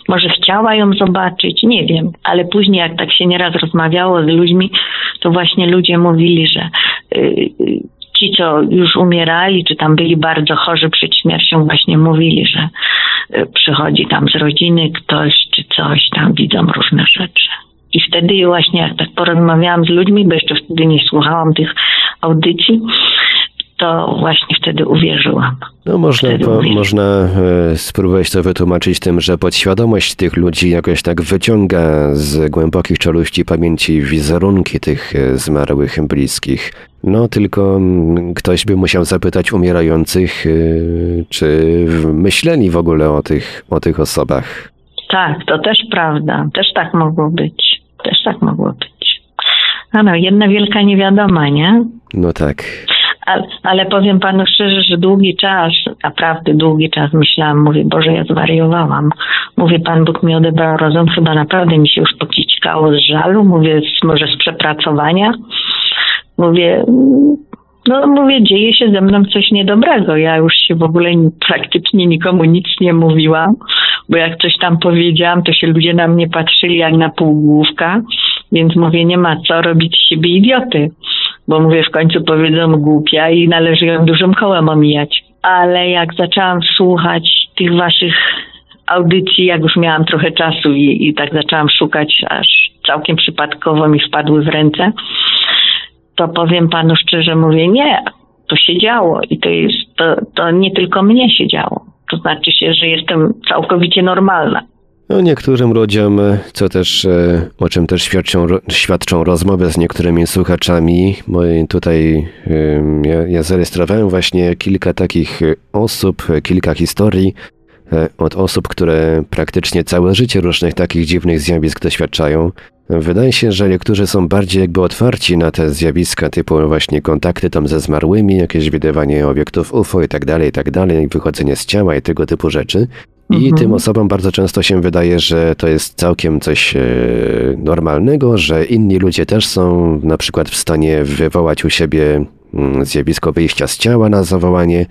może chciała ją zobaczyć, nie wiem. Ale później, jak tak się nieraz rozmawiało z ludźmi, to właśnie ludzie mówili, że y, y, ci, co już umierali, czy tam byli bardzo chorzy przed śmiercią, właśnie mówili, że y, przychodzi tam z rodziny ktoś, czy coś, tam widzą różne rzeczy. I wtedy właśnie jak tak porozmawiałam z ludźmi, bo jeszcze wtedy nie słuchałam tych audycji, to właśnie wtedy uwierzyłam. No można, po, można e, spróbować to wytłumaczyć tym, że podświadomość tych ludzi jakoś tak wyciąga z głębokich czeluści pamięci wizerunki tych e, zmarłych bliskich. No tylko mm, ktoś by musiał zapytać umierających, e, czy myśleli w ogóle o tych, o tych osobach. Tak, to też prawda. Też tak mogło być. Też tak mogło być. No, no jedna wielka niewiadoma, nie? No tak. Ale, ale powiem panu szczerze, że długi czas, naprawdę długi czas myślałam, mówię, Boże, ja zwariowałam. Mówię, Pan Bóg mi odebrał rozum, chyba naprawdę mi się już pokicikało z żalu, mówię, może z przepracowania. Mówię, no mówię, dzieje się ze mną coś niedobrego. Ja już się w ogóle ni- praktycznie nikomu nic nie mówiłam, bo jak coś tam powiedziałam, to się ludzie na mnie patrzyli jak na półgłówka, więc mówię, nie ma co robić z siebie idioty bo mówię, w końcu powiedzą głupia i należy ją dużym kołem omijać. Ale jak zaczęłam słuchać tych waszych audycji, jak już miałam trochę czasu i, i tak zaczęłam szukać, aż całkiem przypadkowo mi wpadły w ręce, to powiem panu szczerze, mówię, nie, to się działo i to jest, to, to nie tylko mnie się działo. To znaczy się, że jestem całkowicie normalna. No, niektórym ludziom, co też, e, o czym też świadczą, świadczą rozmowy z niektórymi słuchaczami, tutaj ja, ja zarejestrowałem właśnie kilka takich e, osób, e, kilka historii od osób, które praktycznie całe życie różnych takich dziwnych zjawisk doświadczają. Wydaje się, że niektórzy są bardziej jakby otwarci na te zjawiska typu właśnie kontakty tam ze zmarłymi, jakieś widywanie obiektów UFO i tak dalej, i tak dalej, wychodzenie z ciała i tego typu rzeczy. I Mhm. tym osobom bardzo często się wydaje, że to jest całkiem coś e, normalnego, że inni ludzie też są na przykład w stanie wywołać u siebie mm, zjawisko wyjścia z ciała na zawołanie.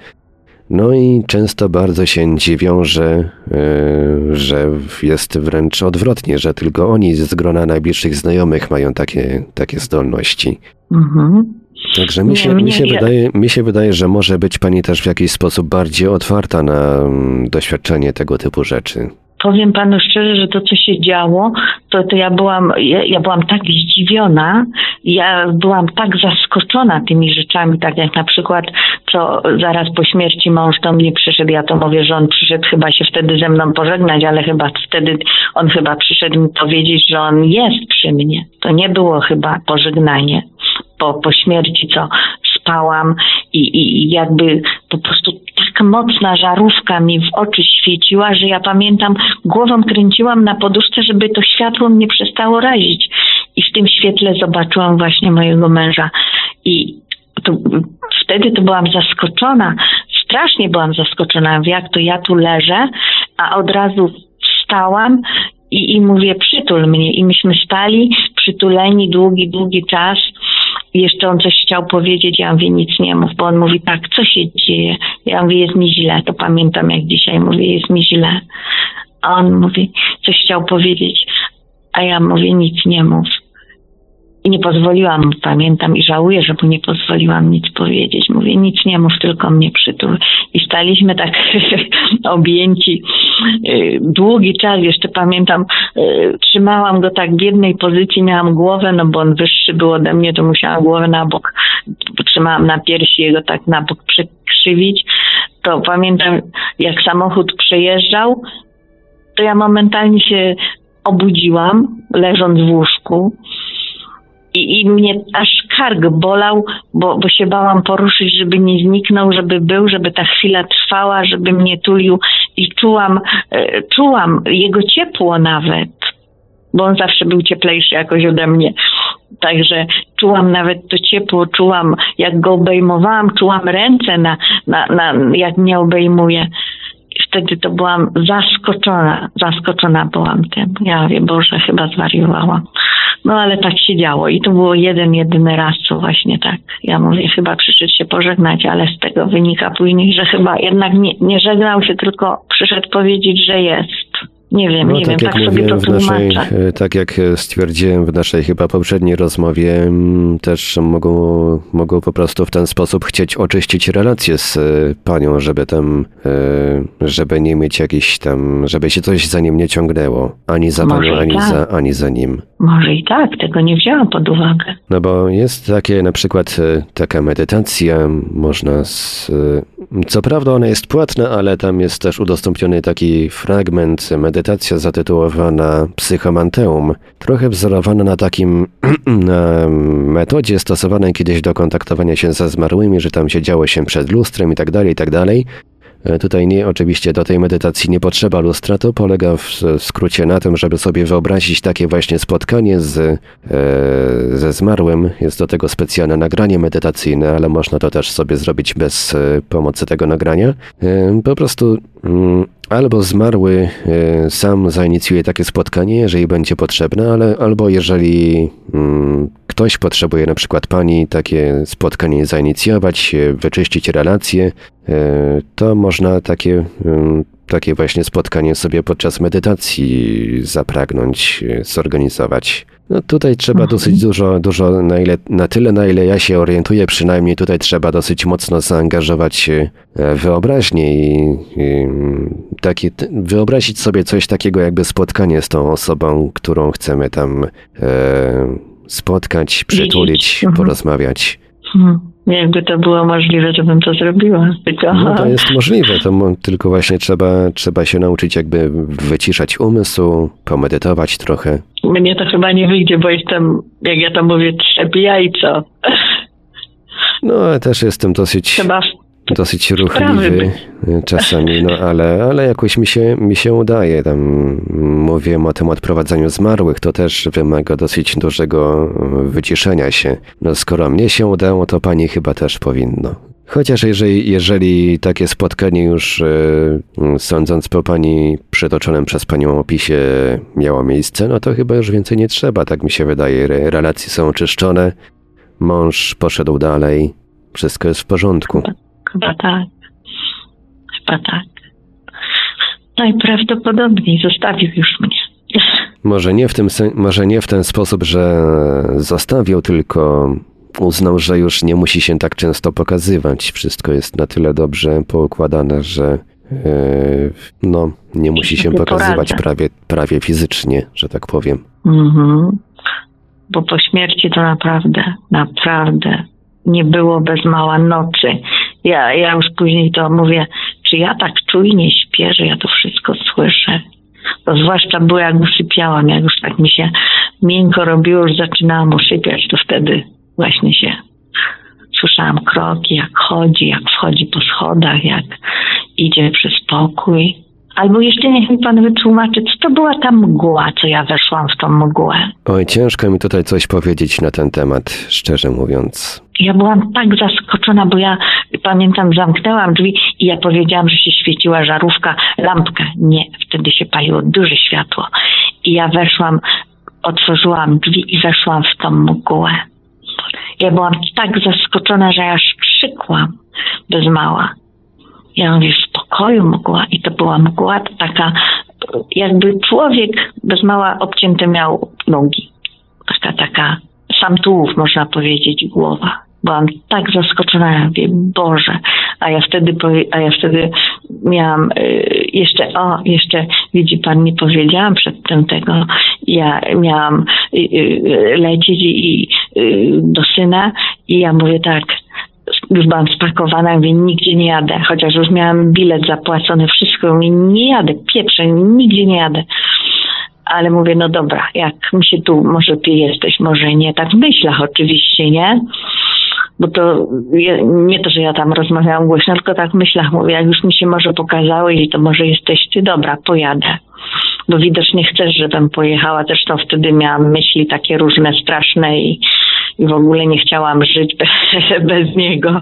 No i często bardzo się dziwią, że, e, że jest wręcz odwrotnie, że tylko oni z grona najbliższych znajomych mają takie, takie zdolności. Mhm. Także mi Nie, się, mnie- mi, się ja- wydaje, mi się wydaje, że może być pani też w jakiś sposób bardziej otwarta na mm, doświadczenie tego typu rzeczy. Powiem panu szczerze, że to, co się działo, to, to ja byłam, ja, ja byłam tak zdziwiona, ja byłam tak zaskoczona tymi rzeczami, tak jak na przykład, co zaraz po śmierci mąż do mnie przyszedł, ja to mówię, że on przyszedł chyba się wtedy ze mną pożegnać, ale chyba wtedy on chyba przyszedł mi powiedzieć, że on jest przy mnie. To nie było chyba pożegnanie po, po śmierci, co spałam i, i, jakby po prostu tak mocna żarówka mi w oczy świeciła, że ja pamiętam, głową kręciłam na poduszce, żeby to światło mnie przestało razić. I w tym świetle zobaczyłam właśnie mojego męża. I to, wtedy to byłam zaskoczona, strasznie byłam zaskoczona, jak to ja tu leżę, a od razu wstałam i, i mówię, przytul mnie. I myśmy stali przytuleni długi, długi czas. Jeszcze on coś chciał powiedzieć, ja mówię, nic nie mów, bo on mówi, tak, co się dzieje? Ja mówię, jest mi źle, to pamiętam jak dzisiaj mówię, jest mi źle. A on mówi, coś chciał powiedzieć, a ja mówię, nic nie mów. I nie pozwoliłam pamiętam i żałuję, że mu nie pozwoliłam nic powiedzieć. Mówię, nic nie mów, tylko mnie przytul. I staliśmy tak [LAUGHS] objęci y, długi czas, jeszcze pamiętam, y, trzymałam go tak w jednej pozycji, miałam głowę, no bo on wyższy był ode mnie, to musiałam głowę na bok, trzymałam na piersi jego tak na bok przekrzywić. To pamiętam, jak samochód przejeżdżał, to ja momentalnie się obudziłam, leżąc w łóżku. I, I mnie aż kark bolał, bo, bo się bałam poruszyć, żeby nie zniknął, żeby był, żeby ta chwila trwała, żeby mnie tulił i czułam, e, czułam jego ciepło nawet, bo on zawsze był cieplejszy jakoś ode mnie. Także czułam nawet to ciepło, czułam jak go obejmowałam, czułam ręce na, na, na jak mnie obejmuje. Wtedy to byłam zaskoczona, zaskoczona byłam tym. Ja mówię, Boże, chyba zwariowałam. No ale tak się działo i to było jeden, jedyny raz, co właśnie tak. Ja mówię, chyba przyszedł się pożegnać, ale z tego wynika później, że chyba jednak nie, nie żegnał się, tylko przyszedł powiedzieć, że jest. Nie wiem, No nie wiem, tak jak tak sobie mówiłem to w naszej, tłumaczę. e, tak jak e, stwierdziłem w naszej chyba poprzedniej rozmowie, też mogą, mogą po prostu w ten sposób chcieć oczyścić relacje z e, panią, żeby tam, żeby nie mieć jakiś tam, żeby się coś za nim nie ciągnęło. Ani za Może panią, ani tak. za, ani za nim. Może i tak, tego nie wzięłam pod uwagę. No bo jest takie na przykład taka medytacja, można z, co prawda ona jest płatna, ale tam jest też udostępniony taki fragment, medytacja zatytułowana Psychomanteum, trochę wzorowana na takim [CLEARS THROAT] na metodzie stosowanej kiedyś do kontaktowania się ze zmarłymi, że tam siedziało się przed lustrem i tak dalej, i tak dalej. E, Tutaj nie, oczywiście do tej medytacji nie potrzeba lustra, to polega w, w skrócie na tym, żeby sobie wyobrazić takie właśnie spotkanie z, e, ze zmarłym. Jest do tego specjalne nagranie medytacyjne, ale można to też sobie zrobić bez e, pomocy tego nagrania. E, po prostu mm, albo zmarły e, sam zainicjuje takie spotkanie, jeżeli będzie potrzebne, ale albo jeżeli mm, ktoś potrzebuje, na przykład pani, takie spotkanie zainicjować, e, wyczyścić relacje, e, to można takie, mm, takie właśnie spotkanie sobie podczas medytacji zapragnąć, zorganizować. No tutaj trzeba dosyć dużo, dużo na, ile, na tyle, na ile ja się orientuję, przynajmniej tutaj trzeba dosyć mocno zaangażować e, wyobraźnię i, i takie, t- wyobrazić sobie coś takiego jakby spotkanie z tą osobą, którą chcemy tam e, spotkać, przytulić, Mhm. porozmawiać. Hmm. Jakby to było możliwe, to bym to zrobiła. Tylko No to jest możliwe, to tylko właśnie trzeba, trzeba się nauczyć jakby wyciszać umysł, pomedytować trochę. mnie to chyba nie wyjdzie, bo jestem, jak ja to mówię, trzep jajco. No ale też jestem dosyć, dosyć ruchliwy y, czasami, no ale, ale jakoś mi się, mi się udaje. Tam mówiłem o tym odprowadzaniu zmarłych, to też wymaga dosyć dużego y, wyciszenia się. No skoro mnie się udało, to pani chyba też powinno. Chociaż jeżeli, jeżeli takie spotkanie już, y, sądząc po pani przytoczonym przez panią opisie, miało miejsce, no to chyba już więcej nie trzeba, tak mi się wydaje. Re- Relacje są oczyszczone, mąż poszedł dalej, wszystko jest w porządku. Chyba tak. Chyba tak. Najprawdopodobniej zostawił już mnie. Może nie w tym może nie w ten sposób, że zostawił, tylko uznał, że już nie musi się tak często pokazywać. Wszystko jest na tyle dobrze poukładane, że yy, no, nie musi się pokazywać poradzę. prawie, prawie fizycznie, że tak powiem. Mhm. Bo po śmierci to naprawdę, naprawdę nie było bez mała nocy. Ja, ja już później to mówię, czy ja tak czujnie śpię, że ja to wszystko słyszę. To zwłaszcza było jak usypiałam, jak już tak mi się miękko robiło, już zaczynałam usypiać, to wtedy właśnie się słyszałam kroki, jak chodzi, jak wchodzi po schodach, jak idzie przez pokój. Albo jeszcze niech mi pan wytłumaczy, co to była ta mgła, co ja weszłam w tą mgłę. Oj, ciężko mi tutaj coś powiedzieć na ten temat, szczerze mówiąc. Ja byłam tak zaskoczona, bo ja pamiętam, zamknęłam drzwi i ja powiedziałam, że się świeciła żarówka, lampka. Nie, wtedy się paliło duże światło. I ja weszłam, otworzyłam drzwi i weszłam w tą mgłę. Ja byłam tak zaskoczona, że aż krzykłam bez mała. Ja mówię, w pokoju mgła i to była mgła taka, jakby człowiek bez mała obcięte miał nogi. Taka, taka, sam tułów można powiedzieć, głowa. Byłam tak zaskoczona, ja mówię, Boże, a ja wtedy, a ja wtedy miałam y, jeszcze, o, jeszcze, widzi pan, nie powiedziałam przedtem tego, ja miałam y, y, lecieć i, y, do syna i ja mówię tak, już byłam spakowana, mówię, nigdzie nie jadę, chociaż już miałam bilet zapłacony, wszystko, mówię, nie jadę, pieprzę, nigdzie nie jadę. Ale mówię, no dobra, jak mi się tu, może ty jesteś, może nie, tak w myślach oczywiście, nie? Bo to nie to, że ja tam rozmawiałam głośno, tylko tak w myślach mówię, jak już mi się może pokazałeś, to może jesteś ty, dobra, pojadę. Bo widocznie chcesz, żebym pojechała, zresztą wtedy miałam myśli takie różne, straszne i, i w ogóle nie chciałam żyć bez, [LAUGHS] bez niego.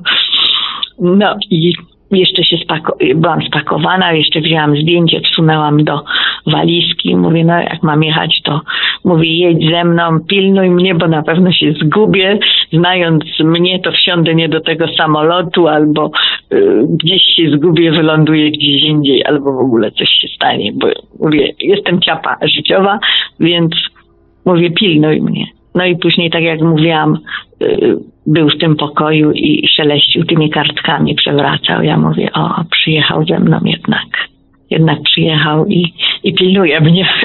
No i jeszcze się spako- byłam spakowana, jeszcze wzięłam zdjęcie, wsunęłam do walizki. Mówię, no jak mam jechać, to mówię, jedź ze mną, pilnuj mnie, bo na pewno się zgubię. Znając mnie, to wsiądę nie do tego samolotu, albo y, gdzieś się zgubię, wyląduję gdzieś indziej, albo w ogóle coś się stanie, bo mówię, jestem ciapa życiowa, więc mówię, pilnuj mnie. No i później, tak jak mówiłam, y, był w tym pokoju i szeleścił tymi kartkami, przewracał. Ja mówię, o, przyjechał ze mną jednak. Jednak przyjechał i, i pilnuje mnie. [LAUGHS]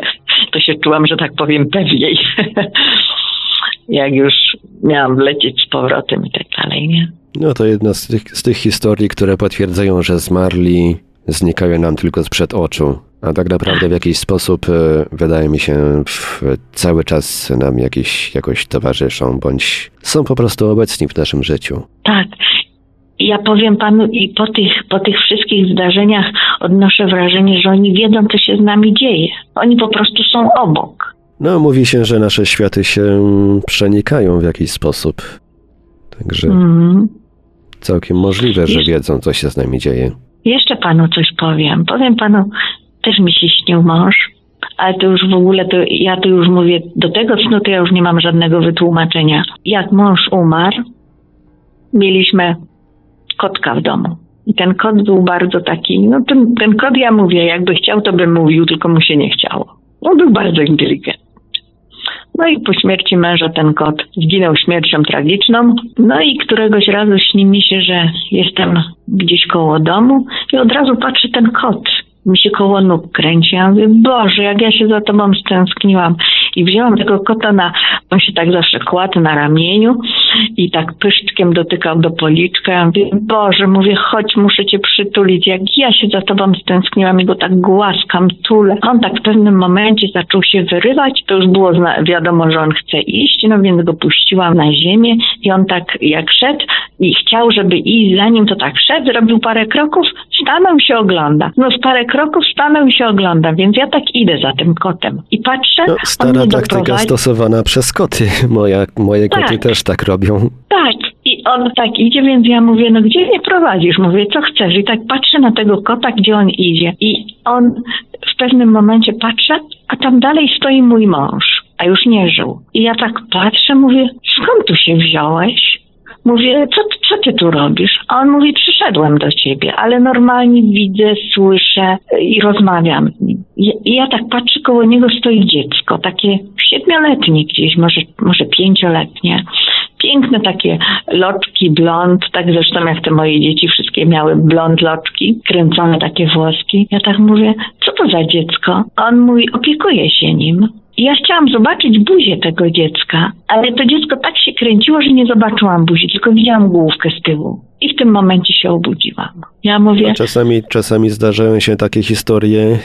To się czułam, że tak powiem, pewniej. [LAUGHS] Jak już miałam lecieć z powrotem i tak dalej, nie? No to jedna z tych, z tych historii, które potwierdzają, że zmarli znikają nam tylko sprzed oczu, a tak naprawdę w jakiś sposób, e, wydaje mi się, cały czas nam jakiś, jakoś towarzyszą, bądź są po prostu obecni w naszym życiu. Tak. Ja powiem panu, i po tych, po tych wszystkich zdarzeniach odnoszę wrażenie, że oni wiedzą, co się z nami dzieje. Oni po prostu są obok. No, mówi się, że nasze światy się przenikają w jakiś sposób. Także Mhm. całkiem możliwe, że wiedzą, co się z nami dzieje. Jeszcze panu coś powiem. Powiem panu, też mi się śnił mąż, ale to już w ogóle, to ja to już mówię, do tego snu to ja już nie mam żadnego wytłumaczenia. Jak mąż umarł, mieliśmy kotka w domu. I ten kot był bardzo taki, no ten, ten kot ja mówię, jakby chciał, to by mówił, tylko mu się nie chciało. On był bardzo inteligentny. No i po śmierci męża ten kot zginął śmiercią tragiczną. No i któregoś razu śni mi się, że jestem gdzieś koło domu i od razu patrzy ten kot. Mi się koło nóg kręci. Ja mówię, Boże, jak ja się za tobą stęskniłam. I wzięłam tego kota na On się tak zawsze kładł na ramieniu i tak pyszczkiem dotykał do policzka. Ja mówię, Boże, mówię, chodź, muszę cię przytulić. Jak ja się za tobą stęskniłam i go tak głaskam, tulę. On tak w pewnym momencie zaczął się wyrywać. To już było wiadomo, że on chce iść, no więc go puściłam na ziemię i on tak jak szedł i chciał, żeby iść za nim, to tak szedł, zrobił parę kroków, stanął i się ogląda. No z parę kroków stanął i się ogląda, więc ja tak idę za tym kotem i patrzę, No, stara taktyka doprowadzi- stosowana przez koty. [LAUGHS] Moja, moje koty Tak. też tak robią. tak, i on tak idzie, więc ja mówię, no gdzie mnie prowadzisz? Mówię, co chcesz? I tak patrzę na tego kota, gdzie on idzie. I on w pewnym momencie patrzę, a tam dalej stoi mój mąż, a już nie żył. I ja tak patrzę, mówię, skąd tu się wziąłeś? Mówię, co, co ty tu robisz? A on mówi, przyszedłem do ciebie, ale normalnie widzę, słyszę i rozmawiam. I, I ja tak patrzę, koło niego stoi dziecko, takie siedmioletnie gdzieś, może, może pięcioletnie. Piękne takie loczki, blond, tak zresztą jak te moje dzieci wszystkie miały blond loczki, kręcone takie włoski. Ja tak mówię, co to za dziecko? A on mówi, opiekuje się nim. Ja chciałam zobaczyć buzię tego dziecka, ale to dziecko tak się kręciło, że nie zobaczyłam buzi, tylko widziałam główkę z tyłu. I w tym momencie się obudziłam. Ja mówię, Czasami, czasami zdarzają się takie historie,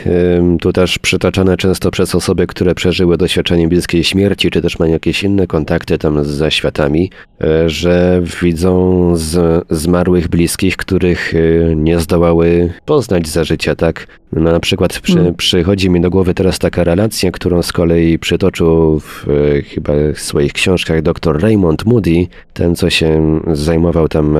tu też przytaczane często przez osoby, które przeżyły doświadczenie bliskiej śmierci, czy też mają jakieś inne kontakty tam z zaświatami, e, że widzą z, zmarłych bliskich, których e, nie zdołały poznać za życia, tak? No, na przykład przy, Mm. przychodzi mi do głowy teraz taka relacja, którą z kolei przytoczył w e, chyba w swoich książkach dr Raymond Moody, ten co się zajmował tam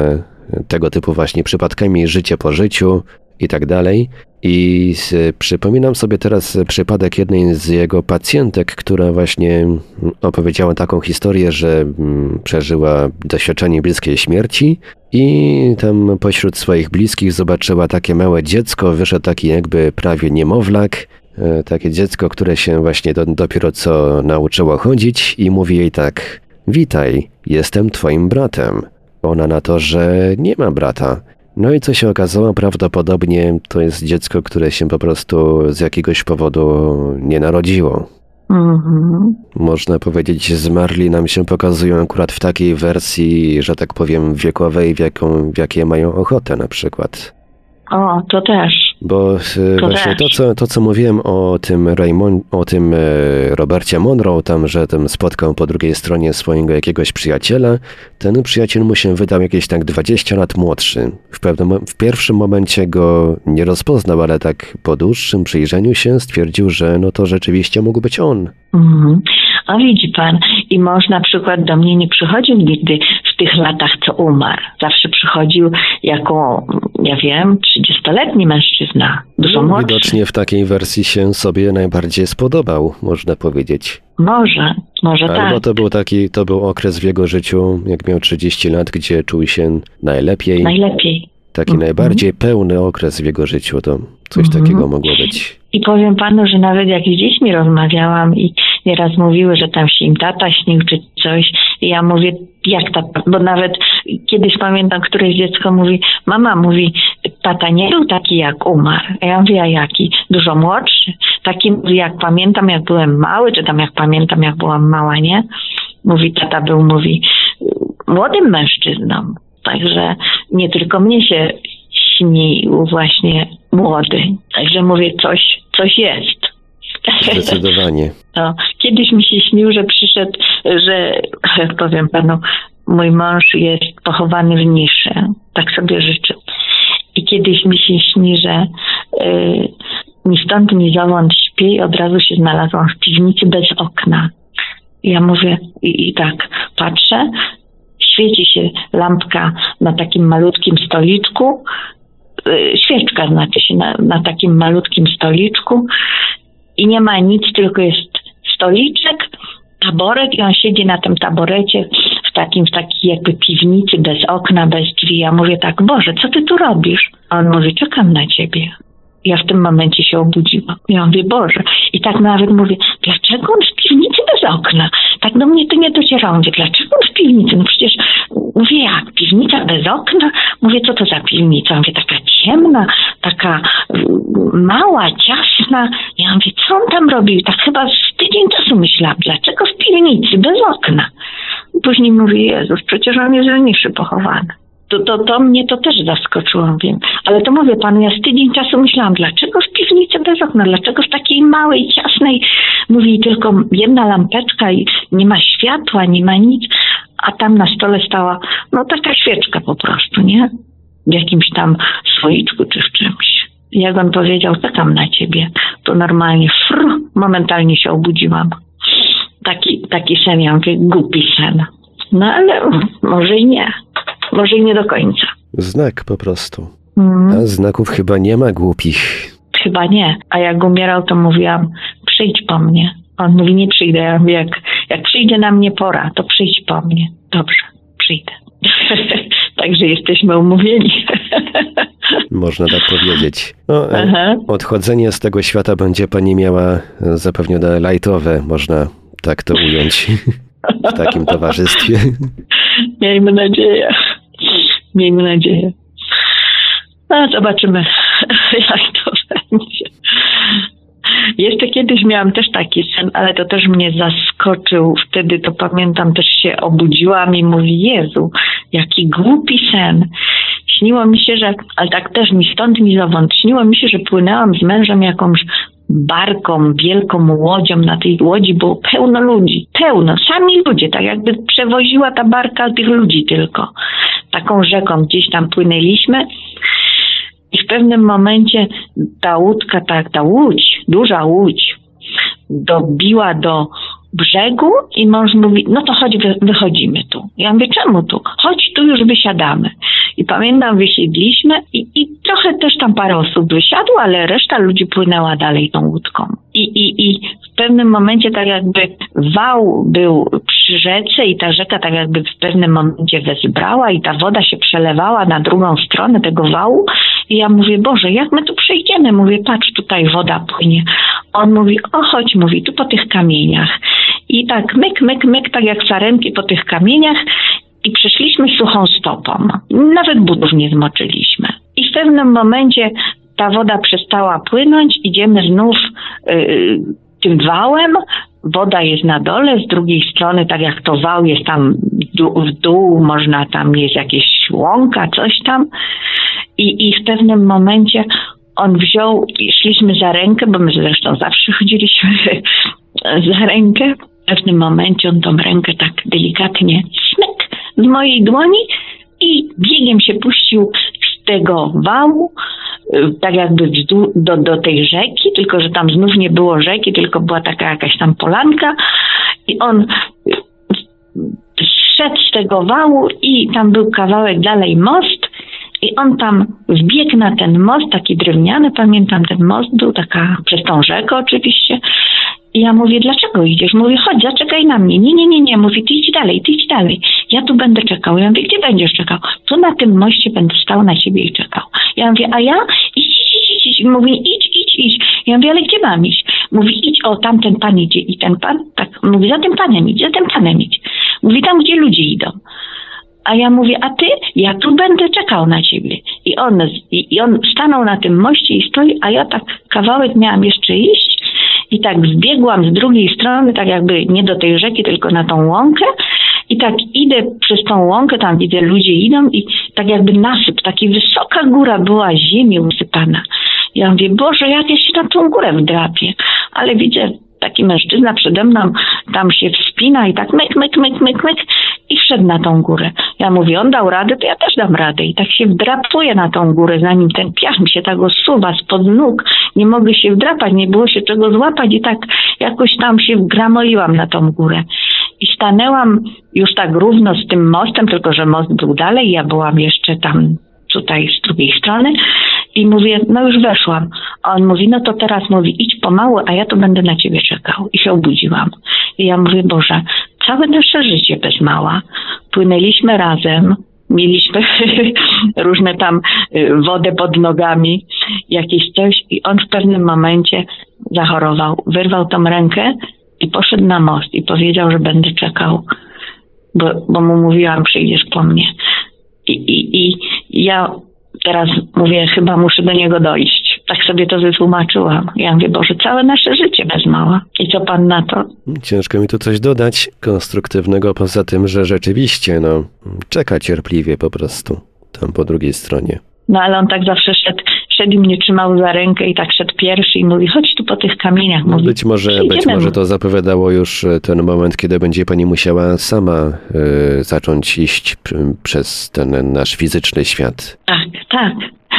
tego typu właśnie przypadkami życie po życiu i tak dalej. I przypominam sobie teraz przypadek jednej z jego pacjentek, która właśnie mm, opowiedziała taką historię, że mm, przeżyła doświadczenie bliskiej śmierci i tam pośród swoich bliskich zobaczyła takie małe dziecko, wyszedł taki jakby prawie niemowlak, e, takie dziecko, które się właśnie do, dopiero co nauczyło chodzić i mówi jej tak: Witaj, jestem twoim bratem. Ona na to, że nie ma brata. No i co się okazało, prawdopodobnie to jest dziecko, które się po prostu z jakiegoś powodu nie narodziło. mhm. Można powiedzieć, zmarli nam się pokazują akurat w takiej wersji, że tak powiem, wiekowej, w, jaką, w jakiej mają ochotę na przykład. o, to też. Bo e, To właśnie to co, to, co mówiłem o tym Raymond, o tym e, Robercie Monroe, tam, że tam spotkał po drugiej stronie swojego jakiegoś przyjaciela, ten przyjaciel mu się wydał jakieś tak 20 lat młodszy. W, pewnym, w pierwszym momencie go nie rozpoznał, ale tak po dłuższym przyjrzeniu się stwierdził, że no to rzeczywiście mógł być on. Mhm. A widzi pan, i mąż na przykład do mnie nie przychodził nigdy w tych latach, co umarł. Zawsze przychodził jako, ja wiem, 30-letni mężczyzna, dużo młodszy. Widocznie w takiej wersji się sobie najbardziej spodobał, można powiedzieć. Może, może Albo tak. to był taki, to był okres w jego życiu, jak miał 30 lat, gdzie czuł się najlepiej. Najlepiej. Taki Mhm. najbardziej pełny okres w jego życiu, to coś Mhm. takiego mogło być. I powiem panu, że nawet jak z dziećmi rozmawiałam i nieraz mówiły, że tam się im tata śnił czy coś, i ja mówię, jak tata, bo nawet kiedyś pamiętam, któreś dziecko mówi, mama mówi, tata nie był taki jak umarł. A ja mówię, a jaki? Dużo młodszy. Taki jak pamiętam, jak byłem mały, czy tam jak pamiętam, jak byłam mała, nie? Mówi, tata był, mówi, młodym mężczyzną. Także nie tylko mnie się śnił właśnie młody. Także mówię, coś, coś jest. Zdecydowanie. [LAUGHS] No, kiedyś mi się śnił, że przyszedł, że [LAUGHS] powiem panu, mój mąż jest pochowany w niszy. Tak sobie życzę. I kiedyś mi się śni, że y, ni stąd, ni zowąd śpię i od razu się znalazłam w piwnicy bez okna. Ja mówię, i, i tak patrzę, świeci się lampka na takim malutkim stoliczku, y, świeczka znaczy się na, na takim malutkim stoliczku i nie ma nic, tylko jest stoliczek, taborek i on siedzi na tym taborecie w takim, w takiej jakby piwnicy, bez okna, bez drzwi. Ja mówię tak, Boże, co ty tu robisz? A on mówi, czekam na ciebie. Ja w tym momencie się obudziłam. Ja mówię, Boże. I tak nawet mówię, dlaczego on w piwnicy bez okna? Tak do mnie to nie docierało. Mówię, dlaczego w piwnicy? No przecież, mówię, jak, piwnica bez okna? Mówię, co to za piwnica? Mówię, taka ciemna, taka, mała, ciasna. Ja mówię, co on tam robił? Tak chyba z tydzień czasu myślałam, dlaczego w piwnicy, bez okna? Później mówi, Jezus, przecież on jest w niszy pochowany. To, to, to mnie to też zaskoczyło, wiem. Ale to mówię panu, ja z tydzień czasu myślałam, dlaczego w piwnicy bez okna, dlaczego w takiej małej, ciasnej, mówi tylko jedna lampeczka i nie ma światła, nie ma nic, a tam na stole stała, no taka świeczka po prostu, nie? W jakimś tam słoiczku czy w czymś. Jak on powiedział, czekam na ciebie, to normalnie fr, momentalnie się obudziłam. Taki, taki sen, ja mówię, głupi sen. No ale może i nie. Może i nie do końca. Znak po prostu. Mm, A znaków chyba nie ma głupich. chyba nie. A jak umierał, to mówiłam, przyjdź po mnie. On mówi, nie przyjdę. Ja mówię, jak, jak przyjdzie na mnie pora, to przyjdź po mnie. Dobrze, przyjdę. [LAUGHS] Także jesteśmy umówieni. [LAUGHS] Można tak powiedzieć. No, e, odchodzenie z tego świata będzie pani miała e, zapewnione lajtowe, można tak to ująć [LAUGHS] w takim towarzystwie. Miejmy nadzieję. Miejmy nadzieję. No, zobaczymy, jak to będzie. Jeszcze kiedyś miałam też taki sen, ale to też mnie zaskoczył. Wtedy to pamiętam, też się obudziłam i mówi, Jezu, jaki głupi sen. Śniło mi się, że, ale tak też mi stąd mi zowąd, śniło mi się, że płynęłam z mężem jakąś barką, wielką łodzią. Na tej łodzi było pełno ludzi. Pełno, sami ludzie, tak jakby przewoziła ta barka tych ludzi tylko. Taką rzeką gdzieś tam płynęliśmy. I w pewnym momencie ta łódka, ta, ta łódź, duża łódź, dobiła do brzegu i mąż mówi, no to chodź, wy- wychodzimy tu. Ja mówię, czemu tu? Chodź, tu już wysiadamy. I pamiętam, wysiedliśmy i, i trochę też tam parę osób wysiadło, ale reszta ludzi płynęła dalej tą łódką. I, i, I w pewnym momencie tak jakby wał był przy rzece i ta rzeka tak jakby w pewnym momencie wezbrała i ta woda się przelewała na drugą stronę tego wału i ja mówię, Boże, jak my tu przejdziemy? Mówię, patrz, tutaj woda płynie. On mówi, o chodź, mówi, tu po tych kamieniach. I tak myk, myk, myk, tak jak sarenki po tych kamieniach i przeszliśmy suchą stopą. Nawet butów nie zmoczyliśmy. I w pewnym momencie ta woda przestała płynąć, idziemy znów yy, tym wałem, woda jest na dole, z drugiej strony, tak jak to wał jest tam w dół, można tam jest jakieś łąka, coś tam. I, I w pewnym momencie on wziął szliśmy za rękę, bo my zresztą zawsze chodziliśmy [LAUGHS] za rękę. W pewnym momencie on tą rękę tak delikatnie smyk z mojej dłoni i biegiem się puścił tego wału, y, tak jakby do, do tej rzeki, tylko że tam znów nie było rzeki, tylko była taka jakaś tam polanka i on y, zszedł z tego wału i tam był kawałek dalej most i on tam wbiegł na ten most, taki drewniany, pamiętam ten most był, taka przez tą rzekę oczywiście. I ja mówię, dlaczego idziesz? Mówię, chodź, zaczekaj na mnie. Nie, nie, nie, nie. Mówi, ty idź dalej, ty idź dalej. Ja tu będę czekał. Ja mówię, gdzie będziesz czekał? Tu na tym moście będę stał na ciebie i czekał. Ja mówię, a ja? Idź, idź, idź, idź. Mówi, idź, idź, idź. Ja mówię, ale gdzie mam iść? Mówi, idź, o, tamten pan idzie i ten pan, tak, mówi, za tym panem idź, za tym panem idź. Mówi, tam, gdzie ludzie idą. A ja mówię, a ty? Ja tu będę czekał na ciebie. I on, i on stanął na tym moście i stoi, a ja tak kawałek miałam jeszcze iść i tak zbiegłam z drugiej strony, tak jakby nie do tej rzeki, tylko na tą łąkę i tak idę przez tą łąkę, tam widzę, ludzie idą i tak jakby nasyp, taka wysoka góra była ziemi usypana. Ja mówię, Boże, jak ja się na tą górę wdrapię, ale widzę, taki mężczyzna przede mną tam się wspina i tak myk, myk, myk, myk, myk i wszedł na tą górę. Ja mówię, on dał radę, to ja też dam radę. I tak się wdrapuję na tą górę, zanim ten piach mi się tak osuwa spod nóg. Nie mogę się wdrapać, nie było się czego złapać i tak jakoś tam się wgramoiłam na tą górę. I stanęłam już tak równo z tym mostem, tylko że most był dalej, ja byłam jeszcze tam tutaj z drugiej strony i mówię, no już weszłam. A on mówi, no to teraz mówi, idź pomału, a ja tu będę na ciebie czekał. I się obudziłam. I ja mówię, Boże, całe nasze życie bez mała. Płynęliśmy razem, mieliśmy [LAUGHS] różne tam y, wodę pod nogami, jakieś coś i on w pewnym momencie zachorował. Wyrwał tą rękę i poszedł na most i powiedział, że będę czekał, bo, bo mu mówiłam, przyjdziesz po mnie. I, i, I ja teraz mówię, chyba muszę do niego dojść. Tak sobie to wytłumaczyłam. Ja mówię, Boże, całe nasze życie bez mała. I co pan na to? Ciężko mi tu coś dodać konstruktywnego, poza tym, że rzeczywiście, no, czeka cierpliwie po prostu tam po drugiej stronie. No ale on tak zawsze szedł, i mnie trzymał za rękę i tak szedł pierwszy i mówi, chodź tu po tych kamieniach. Mówi, Być może, być może to zapowiadało już e, ten moment, kiedy będzie pani musiała sama e, zacząć iść przez ten nasz fizyczny świat. Tak, tak.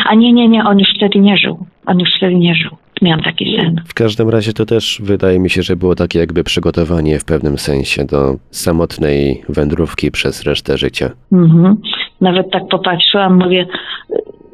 A nie, nie, nie, on już wtedy nie żył. On już wtedy nie żył. Miałam taki sen. W każdym razie to też wydaje mi się, że było takie jakby przygotowanie w pewnym sensie do samotnej wędrówki przez resztę życia. Mhm. Nawet tak popatrzyłam, mówię,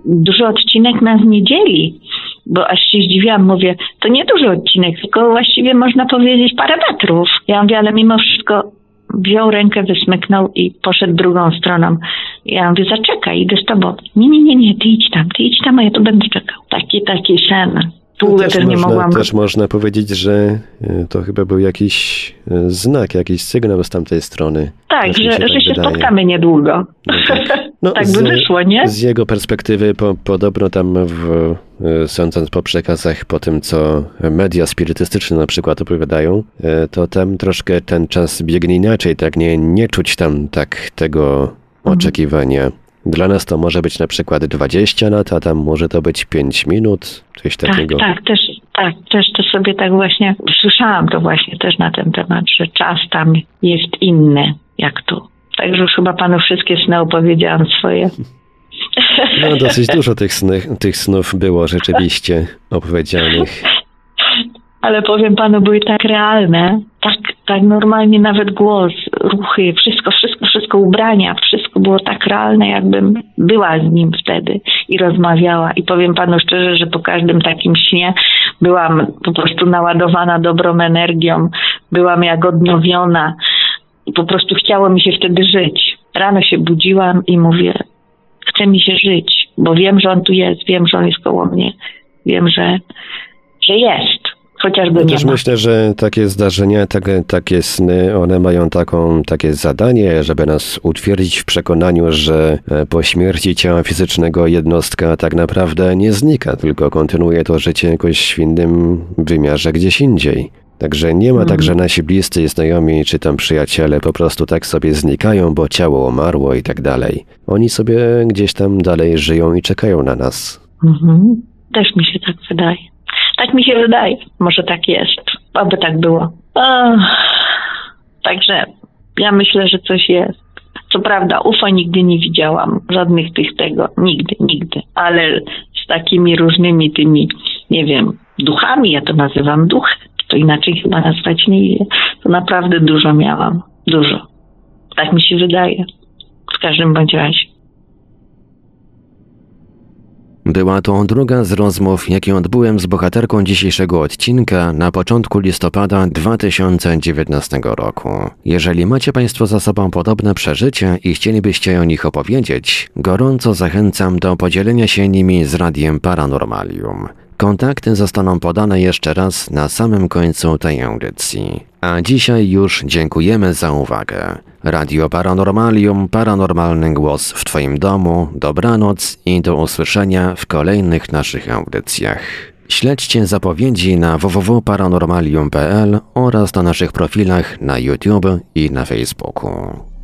duży odcinek nas nie dzieli, bo aż się zdziwiłam, mówię, to nie duży odcinek, tylko właściwie można powiedzieć parę metrów. Ja mówię, ale mimo wszystko wziął rękę, wysmyknął i poszedł drugą stroną. Ja mówię, zaczekaj, idę z tobą. Nie, nie, nie, nie, ty idź tam, ty idź tam, a ja tu będę czekał. Taki, taki sen. Długo też, nie można, mogłam. też można powiedzieć, że e, to chyba był jakiś e, znak, jakiś sygnał z tamtej strony. tak, Też że, się tak że się spotkamy niedługo. No tak. [LAUGHS] No, tak by z- wyszło, nie? Z jego perspektywy, po, podobno tam, w, e, sądząc po przekazach, po tym co media spirytystyczne na przykład opowiadają, to tam troszkę ten czas biegnie inaczej, tak nie, nie czuć tam tak tego Mhm. oczekiwania. Dla nas to może być na przykład 20 lat, a tam może to być 5 minut, coś Tak, takiego. tak, też, tak, też to sobie tak właśnie słyszałam to właśnie też na ten temat, że czas tam jest inny jak tu. Także już chyba panu wszystkie sny opowiedziałam swoje. No dosyć dużo tych, sny, tych snów było rzeczywiście [LAUGHS] opowiedzianych. Ale powiem panu, były tak realne, tak, tak normalnie nawet głos, ruchy, wszystko, wszystko, wszystko, ubrania, wszystko było tak realne, jakbym była z nim wtedy i rozmawiała. I powiem panu szczerze, że po każdym takim śnie byłam po prostu naładowana dobrą energią, byłam jak odnowiona i po prostu chciało mi się wtedy żyć. Rano się budziłam i mówię, chce mi się żyć, bo wiem, że on tu jest, wiem, że on jest koło mnie, wiem, że, że jest. Chociaż go Ja nie też ma. myślę, że takie zdarzenia, takie, takie sny, one mają taką, takie zadanie, żeby nas utwierdzić w przekonaniu, że e, po śmierci ciała fizycznego jednostka tak naprawdę nie znika, tylko kontynuuje to życie jakoś w innym wymiarze gdzieś indziej. Także nie ma tak, że nasi bliscy znajomi czy tam przyjaciele po prostu tak sobie znikają, bo ciało umarło i tak dalej. Oni sobie gdzieś tam dalej żyją i czekają na nas. Mhm. Też mi się tak wydaje. Tak mi się wydaje. Może tak jest. Oby tak było. Ach. Także ja myślę, że coś jest. Co prawda UFO nigdy nie widziałam. Żadnych tych tego. Nigdy, nigdy. Ale z takimi różnymi tymi, nie wiem, duchami, ja to nazywam duch, to inaczej chyba nazwać nie idzie. To naprawdę dużo miałam. Dużo. Tak mi się wydaje. W każdym bądź razie. Była to druga z rozmów, jakie odbyłem z bohaterką dzisiejszego odcinka na początku listopada 2019 roku. Jeżeli macie Państwo za sobą podobne przeżycia i chcielibyście o nich opowiedzieć, gorąco zachęcam do podzielenia się nimi z Radiem Paranormalium. Kontakty zostaną podane jeszcze raz na samym końcu tej audycji. A dzisiaj już dziękujemy za uwagę. Radio Paranormalium, paranormalny głos w Twoim domu, dobranoc i do usłyszenia w kolejnych naszych audycjach. Śledźcie zapowiedzi na www.paranormalium.pl oraz na naszych profilach na YouTube i na Facebooku.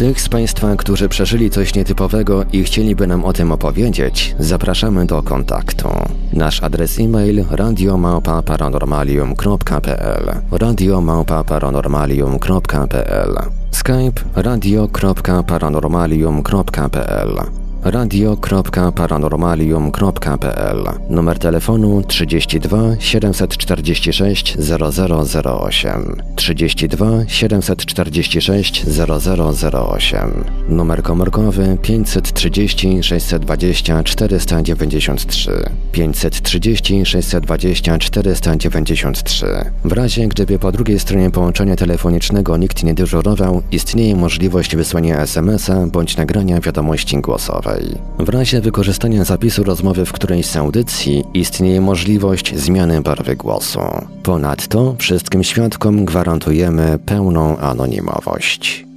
Tych z Państwa, którzy przeżyli coś nietypowego i chcieliby nam o tym opowiedzieć, zapraszamy do kontaktu. Nasz adres e-mail radiomałpa-paranormalium.pl radiomałpa-paranormalium.pl Skype radio.paranormalium.pl radio.paranormalium.pl Numer telefonu 32 746 0008 32 746 0008 Numer komórkowy 530 620 493 530 620 493 W razie gdyby po drugiej stronie połączenia telefonicznego nikt nie dyżurował, istnieje możliwość wysłania SMS-a bądź nagrania wiadomości głosowej. W razie wykorzystania zapisu rozmowy w którejś z audycji istnieje możliwość zmiany barwy głosu. Ponadto wszystkim świadkom gwarantujemy pełną anonimowość.